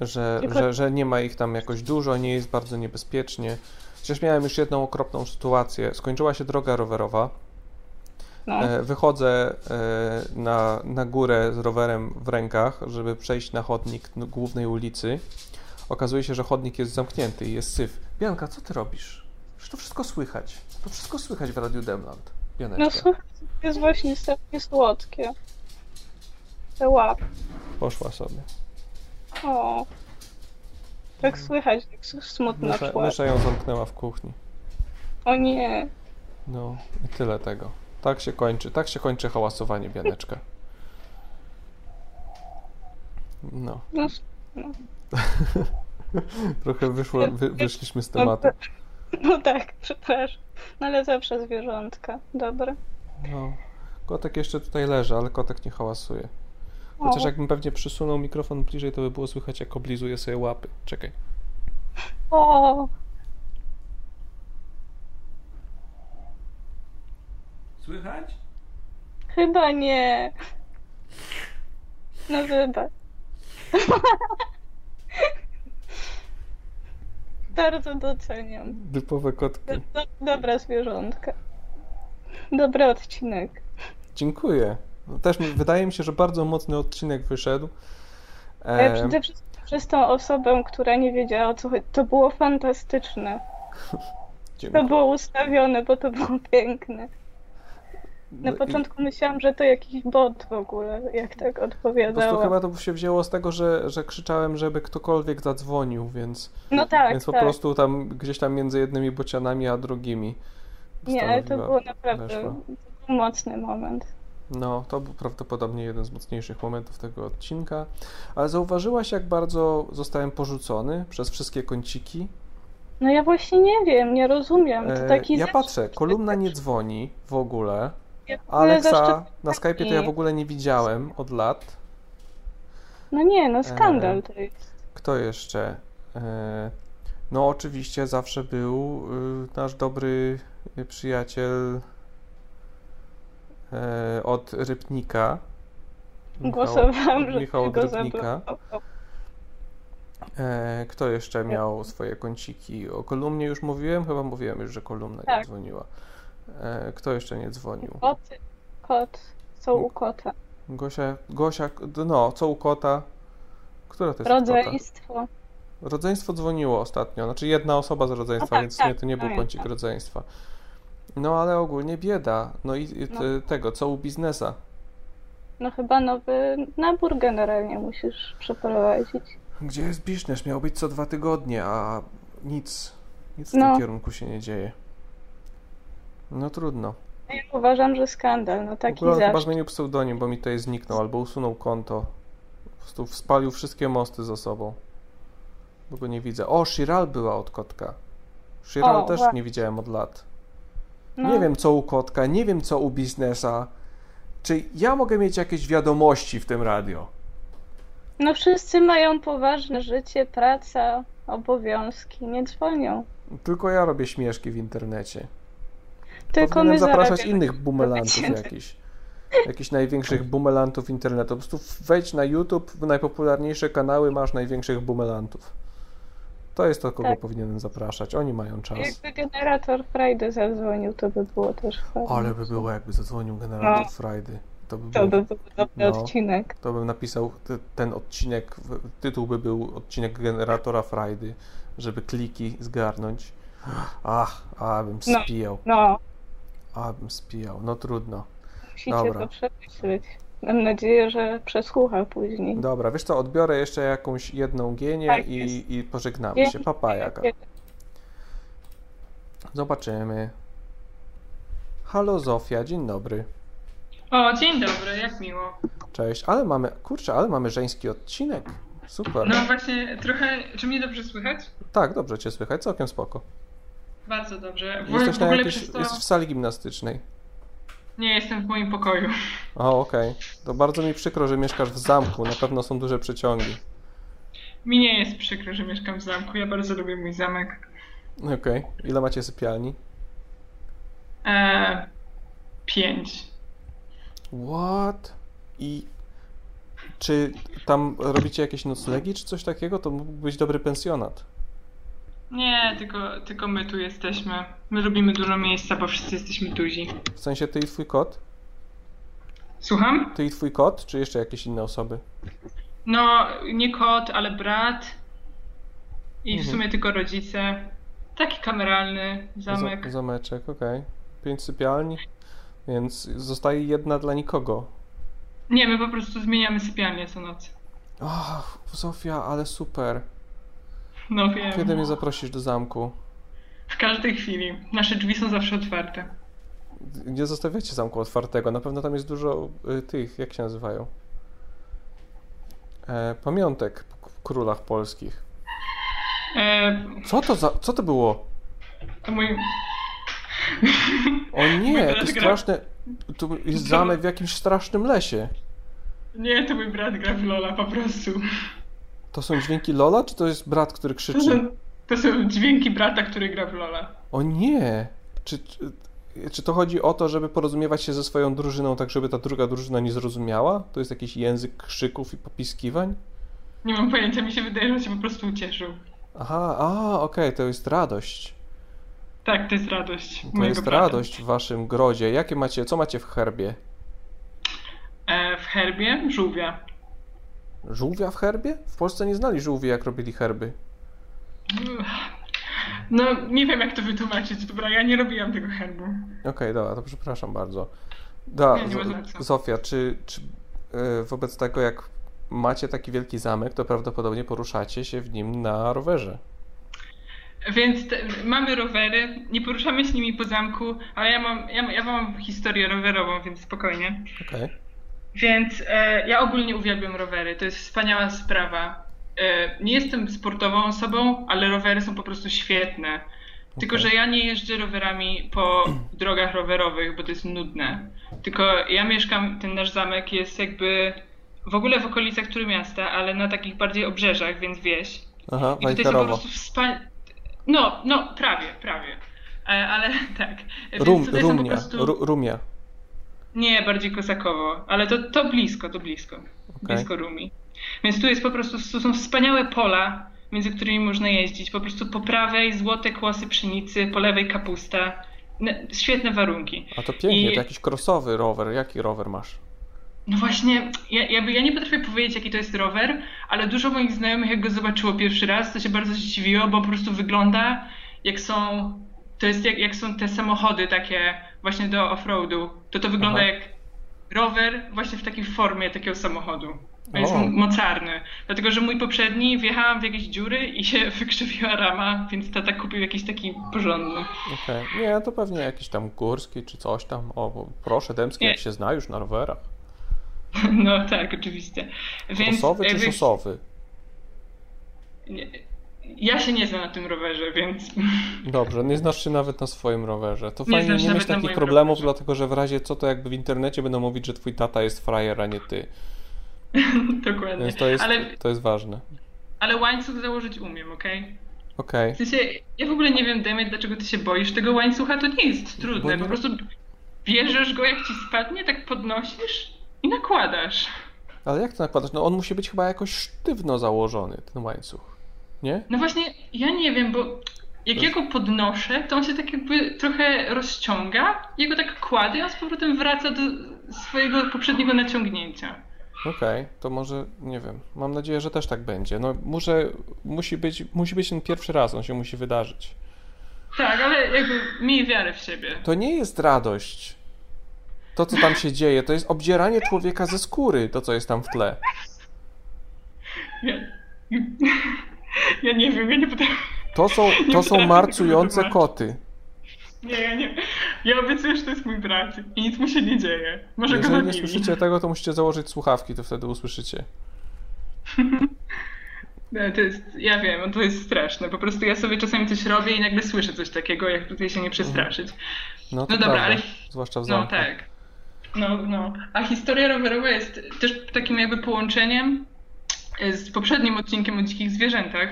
że, że, że nie ma ich tam jakoś dużo, nie jest bardzo niebezpiecznie. Chociaż miałem już jedną okropną sytuację. Skończyła się droga rowerowa. E, Wychodzę e, na, na górę z rowerem w rękach, żeby przejść na chodnik głównej ulicy. Okazuje się, że chodnik jest zamknięty i jest syf. Bianka, co ty robisz? Przecież to wszystko słychać. To wszystko słychać w Radiu Demland. Bianeczka, No słuchaj, to jest właśnie strasznie słodkie. Te łap. poszła sobie. O. Tak słychać, jak s- smutno Mysza, mysza ją zamknęła w kuchni. O nie. No i tyle tego. Tak się kończy, tak się kończy hałasowanie, Bianeczka. No. Trochę wyszło, wy, wyszliśmy z tematu. no tak, przepraszam. No ale zawsze zwierzątka. Dobra. No. Kotek jeszcze tutaj leży, ale kotek nie hałasuje. Chociaż jakbym pewnie przysunął mikrofon bliżej, to by było słychać, jak oblizuje sobie łapy. Czekaj. O. Słychać? Chyba nie. No wybacz. Bardzo doceniam. Typowe kotki. Do, do, dobra zwierzątka. Dobry odcinek. Dziękuję. Też mi, wydaje mi się, że bardzo mocny odcinek wyszedł. Ale Em, przede wszystkim przez tą osobę, która nie wiedziała o co chodzi. To było fantastyczne. dziękuję. To było ustawione, bo to było piękne. Na No i- początku myślałam, że to jakiś bot w ogóle, jak tak Po prostu odpowiadała. chyba to się wzięło z tego, że, że krzyczałem, żeby ktokolwiek zadzwonił, więc, No tak, więc po tak. prostu tam gdzieś tam między jednymi bocianami a drugimi. Nie, ale to było naprawdę to był mocny moment. No, to był prawdopodobnie jeden z mocniejszych momentów tego odcinka. Ale zauważyłaś, jak bardzo zostałem porzucony przez wszystkie kąciki? No ja właśnie nie wiem, nie rozumiem. To E, taki ja patrzę, kolumna nie dzwoni w ogóle. Zaszczep- na Skype'ie to ja w ogóle nie widziałem od lat. No nie, no skandal E, to jest. Kto jeszcze? E, No, oczywiście zawsze był y, nasz dobry przyjaciel e, od Rybnika. Michał- Głosowałam, że Michał od go Rybnika. E, Kto jeszcze miał swoje kąciki? O kolumnie już mówiłem? Chyba mówiłem już, że kolumna nie Tak. dzwoniła. E, Kto jeszcze nie dzwonił? Koty, kot, są u kota. Gosia, Gosia, no, co u kota? Która to jest od kota? Rodzeństwo. Rodzeństwo dzwoniło ostatnio, znaczy jedna osoba z rodzeństwa, No tak, więc tak, nie, to nie był pamiętam. kącik rodzeństwa. No ale ogólnie bieda. No i i No. tego, co u biznesa. No chyba nowy nabór generalnie musisz przeprowadzić. Gdzie jest biznes? Miał być co dwa tygodnie, a nic, nic w No. tym kierunku się nie dzieje. No trudno. Ja uważam, że skandal, no taki on chyba zaszczyt. zmienił pseudonim, bo mi tutaj zniknął, albo usunął konto. Po prostu spalił wszystkie mosty za sobą. Bo go nie widzę. O, Shiral była od kotka. Shiral też właśnie. nie widziałem od lat. No. Nie wiem co u kotka, nie wiem co u biznesa. Czy ja mogę mieć jakieś wiadomości w tym radio? No wszyscy mają poważne życie, praca, obowiązki, nie dzwonią. Tylko ja robię śmieszki w internecie. Tylko my zapraszać zarabiamy. innych bumelantów jakichś. Jakichś największych bumelantów internetu. Po prostu wejdź na YouTube, w najpopularniejsze kanały masz największych bumelantów. To jest to, kogo Tak. powinienem zapraszać. Oni mają czas. Jakby generator Friday zadzwonił, to by było też fajnie. Ale by było, jakby zadzwonił generator No. Friday. To by, To było, by był dobry odcinek. To bym napisał te- ten odcinek, tytuł by był odcinek generatora Friday, żeby kliki zgarnąć. Ach, a bym No, spijał. No, A bym spijał. No trudno. musicie Dobra. to przemyśleć. Mam nadzieję, że przesłucha później. Dobra, wiesz co, odbiorę jeszcze jakąś jedną gienię Tak i, i pożegnamy Dzięki. się. Papa jaka. Zobaczymy. Halo Zofia, dzień dobry. O, dzień dobry, jak miło. Cześć, ale mamy, kurczę, ale mamy żeński odcinek. Super. No właśnie, trochę, czy mnie dobrze słychać? Tak, dobrze cię słychać, całkiem spoko. Bardzo dobrze. W, Jesteś w na ogóle jakiejś, przez to... jesteś w sali gimnastycznej. Nie, jestem w moim pokoju. O, okej. To bardzo mi przykro, że mieszkasz w zamku. Na pewno są duże przeciągi. Mi nie jest przykro, że mieszkam w zamku, ja bardzo lubię mój zamek. Okej. Ile macie sypialni? E, pięć. What? I czy tam robicie jakieś noclegi, czy coś takiego? To mógł być dobry pensjonat. Nie, tylko, tylko my tu jesteśmy. My lubimy dużo miejsca, bo wszyscy jesteśmy duzi. W sensie ty i twój kot? Słucham? Ty i twój kot, czy jeszcze jakieś inne osoby? No, nie kot, ale brat. I w Mhm. sumie tylko rodzice. Taki kameralny zamek. Z- zameczek, okej. Pięć sypialni, więc zostaje jedna dla nikogo. Nie, my po prostu zmieniamy sypialnię co noc. O, Zofia, ale super. No wiem. Kiedy mnie zaprosisz do zamku? W każdej chwili. Nasze drzwi są zawsze otwarte. Nie zostawiacie zamku otwartego. Na pewno tam jest dużo y, tych, jak się nazywają? E, pamiątek k- królach polskich. E, Co to za. Co to było? to mój... O nie, to straszne. Tu jest zamek w jakimś strasznym lesie. Nie, to mój brat gra w Lola po prostu. To są dźwięki Lola, czy to jest brat, który To krzyczy? są, to są dźwięki brata, który gra w Lola. O nie! Czy, czy, Czy to chodzi o to, żeby porozumiewać się ze swoją drużyną, tak żeby ta druga drużyna nie zrozumiała? To jest jakiś język krzyków i popiskiwań? Nie mam pojęcia, mi się wydaje, że on się po prostu ucieszył. Aha, a, okej, to jest radość. Tak, to jest radość. To jest brata. radość w waszym grodzie. Jakie macie, co macie w herbie? E, w herbie żółwia. Żółwia w herbie? W Polsce nie znali żółwi, jak robili herby. No, nie wiem jak to wytłumaczyć, dobra, ja nie robiłam tego herbu. Okej, dobra, to przepraszam bardzo. Da, Nie. Zofia, czy, czy e, wobec tego, jak macie taki wielki zamek, to prawdopodobnie poruszacie się w nim na rowerze? Więc te, mamy rowery, nie poruszamy się nimi po zamku, ale ja mam, ja, ja mam historię rowerową, więc spokojnie. Okej. Więc e, ja ogólnie uwielbiam rowery, to jest wspaniała sprawa. E, nie jestem sportową osobą, ale rowery są po prostu świetne. Tylko, że ja nie jeżdżę rowerami po drogach rowerowych, bo to jest nudne. Tylko ja mieszkam, ten nasz zamek jest jakby w ogóle w okolicach Trójmiasta, ale na takich bardziej obrzeżach, więc wieś. Aha, I tutaj są po prostu wspaniałe. No, no, prawie, prawie. E, ale tak. Więc Rum, rumnia, prostu... ru, rumia. Nie, bardziej kosakowo, ale to, to blisko, to blisko. Blisko Rumi. Więc tu jest po prostu, tu są wspaniałe pola, między którymi można jeździć. Po prostu po prawej złote kłosy pszenicy, po lewej kapusta. Ne- Świetne warunki. A to pięknie, I- to jakiś crossowy rower. Jaki rower masz? No właśnie, ja, jakby ja nie potrafię powiedzieć, jaki to jest rower, ale dużo moich znajomych, jak go zobaczyło pierwszy raz, to się bardzo zdziwiło, bo po prostu wygląda jak są. To jest jak, jak są te samochody takie właśnie do offroadu. To to wygląda Aha. jak rower właśnie w takiej formie takiego samochodu. On jest mocarny. Dlatego, że mój poprzedni wjechałam w jakieś dziury i się wykrzywiła rama, więc tata kupił jakiś taki porządny. Okej. Nie, to pewnie jakiś tam górski czy coś tam. O, proszę, Dębski, Nie. jak się zna już na rowerach. No tak, oczywiście. Więc czy jakby- nie- Ja się nie znam na tym rowerze, więc Dobrze, nie znasz się nawet na swoim rowerze. To Nie fajnie nie mieć takich problemów, dlatego że w razie co to jakby w internecie będą mówić, że twój tata jest frajer, a nie ty. dokładnie. Więc to jest, Ale, to jest ważne. ale łańcuch założyć umiem, okej? Okej. W sensie, ja w ogóle nie wiem, Demet, dlaczego ty się boisz tego łańcucha, to nie jest trudne. nie- Po prostu bierzesz go, jak ci spadnie, tak podnosisz i nakładasz. Ale jak to nakładasz? No on musi być chyba jakoś sztywno założony, ten łańcuch. Nie? No właśnie, ja nie wiem, bo jak ja go podnoszę, to on się tak jakby trochę rozciąga, ja go tak kładę i on z powrotem wraca do swojego poprzedniego naciągnięcia. Okej, to może, nie wiem, mam nadzieję, że też tak będzie. No muszę, musi być, musi być ten pierwszy raz, on się musi wydarzyć. Tak, ale jakby miej wiarę w siebie. To nie jest radość. To, co tam się dzieje, to jest obdzieranie człowieka ze skóry, to, co jest tam w tle. Ja, ja nie wiem, ja nie potrafię. To są, Nie to są marcujące koty. Nie, ja nie. Ja obiecuję, że to jest mój brat i nic mu się nie dzieje. Może go Jeżeli nie zabili. słyszycie tego, to musicie założyć słuchawki, to wtedy usłyszycie. No, to jest, ja wiem, to jest straszne. Po prostu ja sobie czasami coś robię i nagle słyszę coś takiego, jak tutaj się nie przestraszyć. No to No dobra, prawda, ale- zwłaszcza w No zamku. tak. No, no. A historia rowerowa jest też takim jakby połączeniem z poprzednim odcinkiem o dzikich zwierzętach,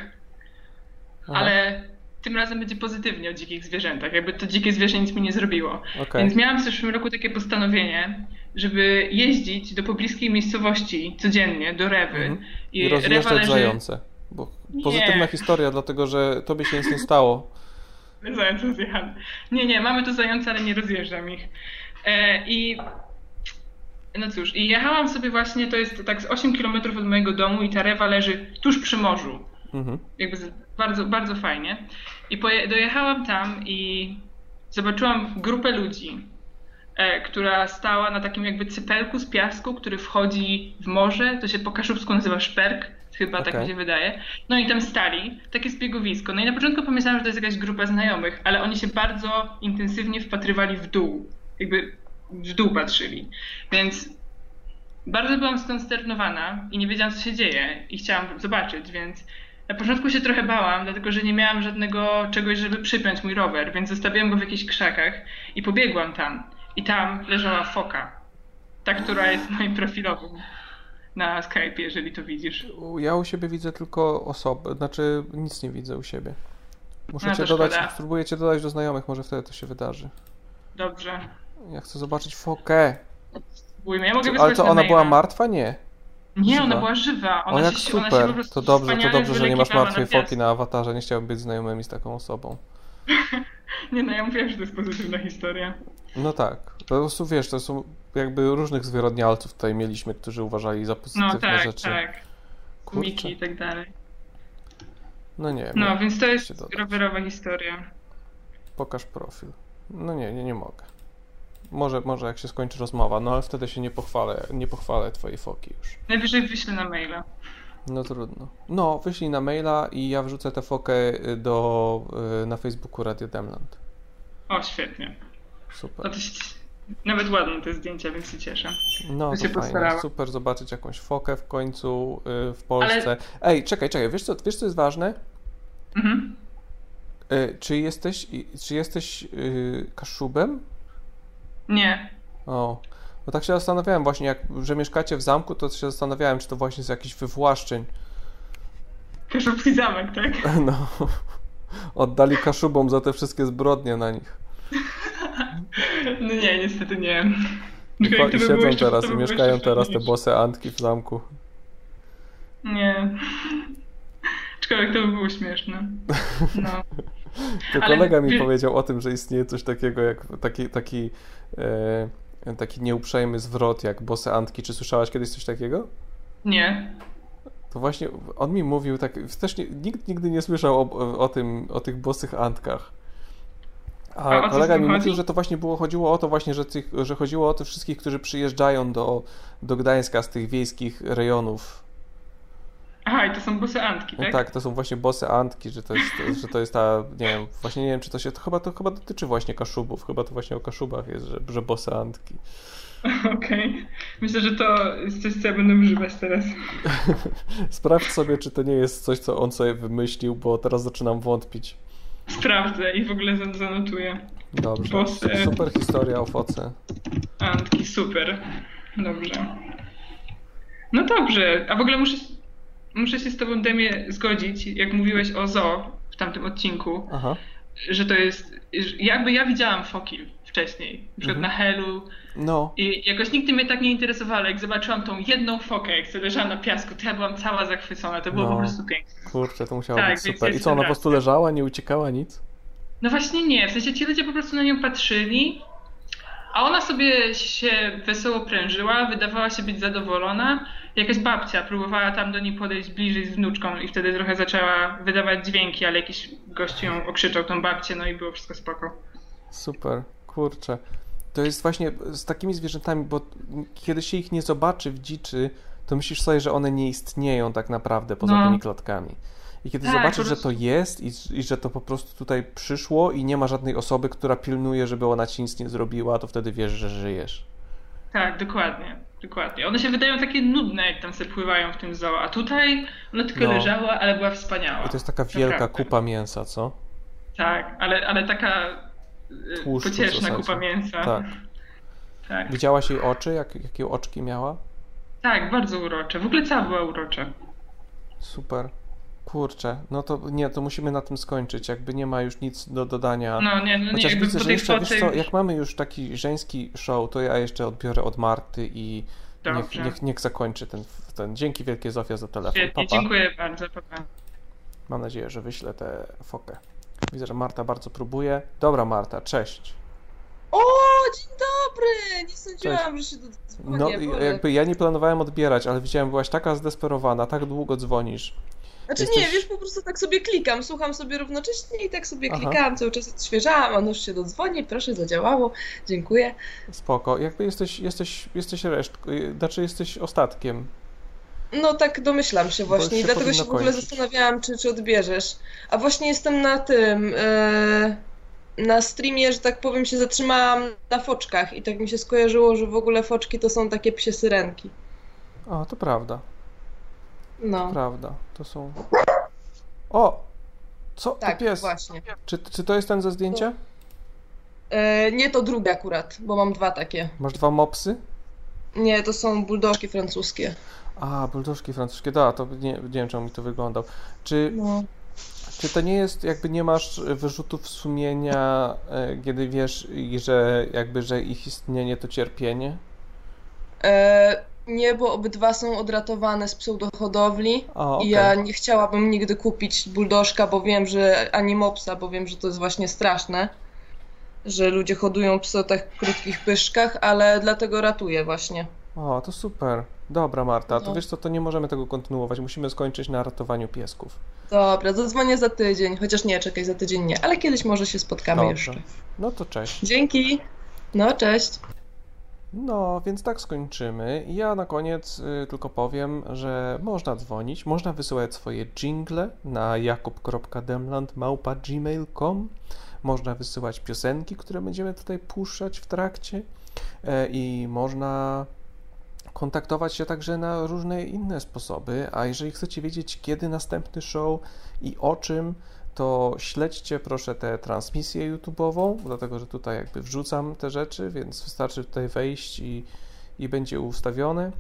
Aha. ale tym razem będzie pozytywnie o dzikich zwierzętach. Jakby to dzikie zwierzę nic mi nie zrobiło. Okej. Więc miałam w zeszłym roku takie postanowienie, żeby jeździć do pobliskiej miejscowości codziennie, do Rewy. Mhm. I rozjeżdżać leży- zające. Bo Nie. pozytywna historia, dlatego że tobie się nic nie stało. Zając rozjechany. Nie, nie, mamy tu zające, ale nie rozjeżdżam ich. E, I no cóż, i jechałam sobie właśnie, to jest tak z 8 km od mojego domu i ta rewa leży tuż przy morzu. Mhm. Jakby bardzo, bardzo fajnie. I dojechałam tam i zobaczyłam grupę ludzi, e, która stała na takim jakby cypelku z piasku, który wchodzi w morze. To się po kaszubsku nazywa szperk, chyba tak Okej. mi się wydaje. No i tam stali, takie zbiegowisko. No i na początku pomyślałam, że to jest jakaś grupa znajomych, ale oni się bardzo intensywnie wpatrywali w dół. Jakby w dół patrzyli. Więc bardzo byłam skonsternowana i nie wiedziałam, co się dzieje i chciałam zobaczyć, więc na początku się trochę bałam, dlatego że nie miałam żadnego czegoś, żeby przypiąć mój rower, więc zostawiłam go w jakichś krzakach i pobiegłam tam. I tam leżała foka. Ta, która jest moim profilowym na Skype, jeżeli to widzisz. Ja u siebie widzę tylko osobę, znaczy nic nie widzę u siebie. Muszę No cię dodać, spróbuję cię dodać do znajomych, może wtedy to się wydarzy. dobrze. Ja chcę zobaczyć fokę. Bójmy. Ja mogę ale to na ona była martwa? Nie. Nie, Żywa. ona była żywa. Ona o, jak się, ona się super. To dobrze, to dobrze, że nie masz martwej foki na awatarze. Nie chciałbym być znajomymi z taką osobą. Nie no, ja mówiłem, że to jest pozytywna historia. No tak. Po prostu wiesz, to są jakby różnych zwyrodnialców tutaj mieliśmy, którzy uważali za pozytywne No tak, rzeczy. tak. Kurczę. Miki i tak dalej. No nie. No, więc to jest rowerowa historia. Pokaż profil. No nie, nie, nie mogę. Może, może jak się skończy rozmowa, no ale wtedy się nie pochwalę, nie pochwalę twojej foki już. Najwyżej wyślę na maila. No trudno. No, wyślij na maila i ja wrzucę tę fokę y, do, y, na Facebooku Radio Demland. O, świetnie. Super. No to się, nawet ładne te zdjęcia, więc się cieszę. No, To fajnie. Super zobaczyć jakąś fokę w końcu y, w Polsce. Ej, czekaj, czekaj, wiesz co, wiesz co jest ważne? Mhm. Czy jesteś, czy jesteś y, kaszubem? Nie. O, bo tak się zastanawiałem właśnie, jak, że mieszkacie w zamku, to się zastanawiałem, czy to właśnie z jakichś wywłaszczeń. Kaszubski zamek, tak? No, oddali kaszubom za te wszystkie zbrodnie na nich. No nie, niestety nie. I, po- i siedzą teraz i mieszkają teraz te bose Antki w zamku. Nie. Aczkolwiek to by było śmieszne. No. To Ale kolega mi wie- powiedział o tym, że istnieje coś takiego jak taki, taki, taki nieuprzejmy zwrot jak bose Antki. Czy słyszałaś kiedyś coś takiego? Nie. To właśnie on mi mówił tak, też nie, nikt nigdy nie słyszał o, o tym, o tych bosych Antkach. A A kolega mi chodzi? mówił, że to właśnie było, chodziło o to właśnie, że, tych, że chodziło o tych wszystkich, którzy przyjeżdżają do, do Gdańska z tych wiejskich rejonów. Aha, i to są bosy Antki, No tak? tak, to są właśnie bosy Antki, że to jest, że to jest ta, nie wiem, właśnie nie wiem, czy to się, to chyba, to chyba dotyczy właśnie Kaszubów, chyba to właśnie o Kaszubach jest, że, że bosy Antki. Okej. Myślę, że to jest coś, co ja będę używać teraz. Sprawdź sobie, czy to nie jest coś, co on sobie wymyślił, bo teraz zaczynam wątpić. Sprawdzę i w ogóle zan- zanotuję. Dobrze, Bosy super historia o foce. Antki, super. Dobrze. No dobrze, a w ogóle muszę, muszę się z tobą, Demie, zgodzić, jak mówiłeś o zoo w tamtym odcinku, Aha. że to jest, jakby ja widziałam foki wcześniej, na przykład Mhm. na Helu No, i jakoś nigdy mnie tak nie interesowało, jak zobaczyłam tą jedną fokę, jak sobie leżała na piasku, to ja byłam cała zachwycona, to było No. po prostu piękne. kurczę, to musiało Tak, być super. I co, ona po prostu leżała, nie uciekała, nic? No właśnie nie, w sensie ci ludzie po prostu na nią patrzyli, a ona sobie się wesoło prężyła, wydawała się być zadowolona. Jakaś babcia próbowała tam do niej podejść bliżej z wnuczką i wtedy trochę zaczęła wydawać dźwięki, ale jakiś gościu ją okrzyczał, tą babcię, no i było wszystko spoko. Super, kurczę. To jest właśnie z takimi zwierzętami, bo kiedy się ich nie zobaczy w dziczy, to myślisz sobie, że one nie istnieją tak naprawdę poza No. tymi klatkami. I kiedy Tak, zobaczysz, że to jest i, i że to po prostu tutaj przyszło i nie ma żadnej osoby, która pilnuje, żeby ona ci nic nie zrobiła, to wtedy wiesz, że żyjesz. Tak, dokładnie, dokładnie. One się wydają takie nudne, jak tam sobie pływają w tym zoo, a tutaj ona tylko No. leżała, ale była wspaniała. I to jest taka wielka Naprawdę. kupa mięsa, co? Tak, ale, ale taka y, Tłuszczu pocieszna kupa mięsa. Tak. tak. Widziałaś jej oczy? Jak, jakie oczki miała? Tak, bardzo urocze. W ogóle cała była urocza. Super. Kurczę, no to nie, to musimy na tym skończyć. Jakby nie ma już nic do dodania. No nie, no nie, Chociaż jakby widzę, że jeszcze, wiesz co, jak mamy już taki żeński show, to ja jeszcze odbiorę od Marty i niech, niech, niech zakończy ten, ten. Dzięki wielkie Zofia za telefon. Świetnie, Papa. dziękuję bardzo, papa. Mam nadzieję, że wyślę tę fokę. Widzę, że Marta bardzo próbuje. Dobra, Marta, cześć. O, dzień dobry! Nie sądziłam, że się dodzwonię. No, Boże. jakby ja nie planowałem odbierać, ale widziałem, byłaś taka zdesperowana, tak długo dzwonisz. Znaczy Jesteś- nie, wiesz, po prostu tak sobie klikam, słucham sobie równocześnie i tak sobie Aha. klikałam, cały czas odświeżałam, a nóż się dodzwoni, proszę, zadziałało, dziękuję. Spoko. Jakby jesteś, jesteś, jesteś resztką, znaczy jesteś ostatkiem. No tak domyślam się właśnie się i dlatego się w ogóle kończyć. zastanawiałam, czy, czy odbierzesz. A właśnie jestem na tym, e, na streamie, że tak powiem, się zatrzymałam na foczkach i tak mi się skojarzyło, że w ogóle foczki to są takie psie syrenki. O, to prawda. No. Prawda. To są. O! Co? Tak, to pies. właśnie. Czy, czy to jest ten ze zdjęcia? E, nie, to drugie akurat, bo mam dwa takie. Masz dwa mopsy? Nie, to są buldożki francuskie. A, buldożki francuskie, da, to nie, nie wiem czemu mi to wyglądał. Czy, No. Czy to nie jest, jakby nie masz wyrzutów sumienia, e, kiedy wiesz, że jakby, że ich istnienie to cierpienie? E, nie, bo obydwa są odratowane z pseudohodowli A, okej. i ja nie chciałabym nigdy kupić buldożka, bo wiem, że ani mopsa, bo wiem, że to jest właśnie straszne, że ludzie hodują psy o tak krótkich pyszkach, ale dlatego ratuję właśnie. O, to super. Dobra, Marta, to No. wiesz co, to nie możemy tego kontynuować. Musimy skończyć na ratowaniu piesków. Dobra, zadzwonię za tydzień, chociaż nie, czekaj, za tydzień nie, ale kiedyś może się spotkamy Dobrze. jeszcze. No to cześć. Dzięki. No, cześć. No, więc tak skończymy. Ja na koniec y, tylko powiem, że można dzwonić, można wysyłać swoje jingle na jakub.demland.gmail.com Można wysyłać piosenki, które będziemy tutaj puszczać w trakcie e, i można kontaktować się także na różne inne sposoby, a jeżeli chcecie wiedzieć, kiedy następny show i o czym, to śledźcie proszę tę transmisję YouTube'ową, dlatego że tutaj jakby wrzucam te rzeczy, więc wystarczy tutaj wejść i, i będzie ustawione.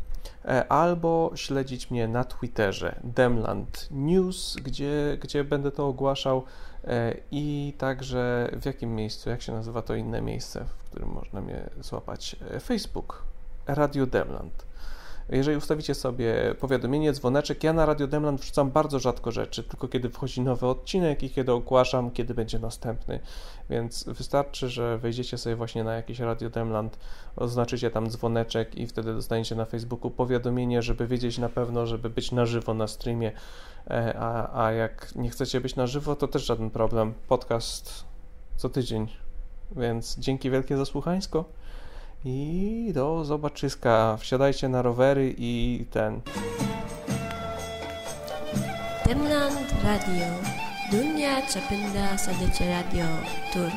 E, Albo śledzić mnie na Twitterze Demland News, gdzie, gdzie będę to ogłaszał e, i także w jakim miejscu, jak się nazywa to inne miejsce, w którym można mnie złapać, E, Facebook, Radio Demland. Jeżeli ustawicie sobie powiadomienie, dzwoneczek, ja na Radio Demland wrzucam bardzo rzadko rzeczy, tylko kiedy wchodzi nowy odcinek i kiedy ogłaszam, kiedy będzie następny. Więc wystarczy, że wejdziecie sobie właśnie na jakiś Radio Demland, oznaczycie tam dzwoneczek i wtedy dostaniecie na Facebooku powiadomienie, żeby wiedzieć na pewno, żeby być na żywo na streamie. E, A, a jak nie chcecie być na żywo, to też żaden problem. Podcast co tydzień. Więc dzięki wielkie za słuchańsko. I do zobaczyska. Wsiadajcie na rowery i ten. Demland Radio Dunia terpindah saja radio Tur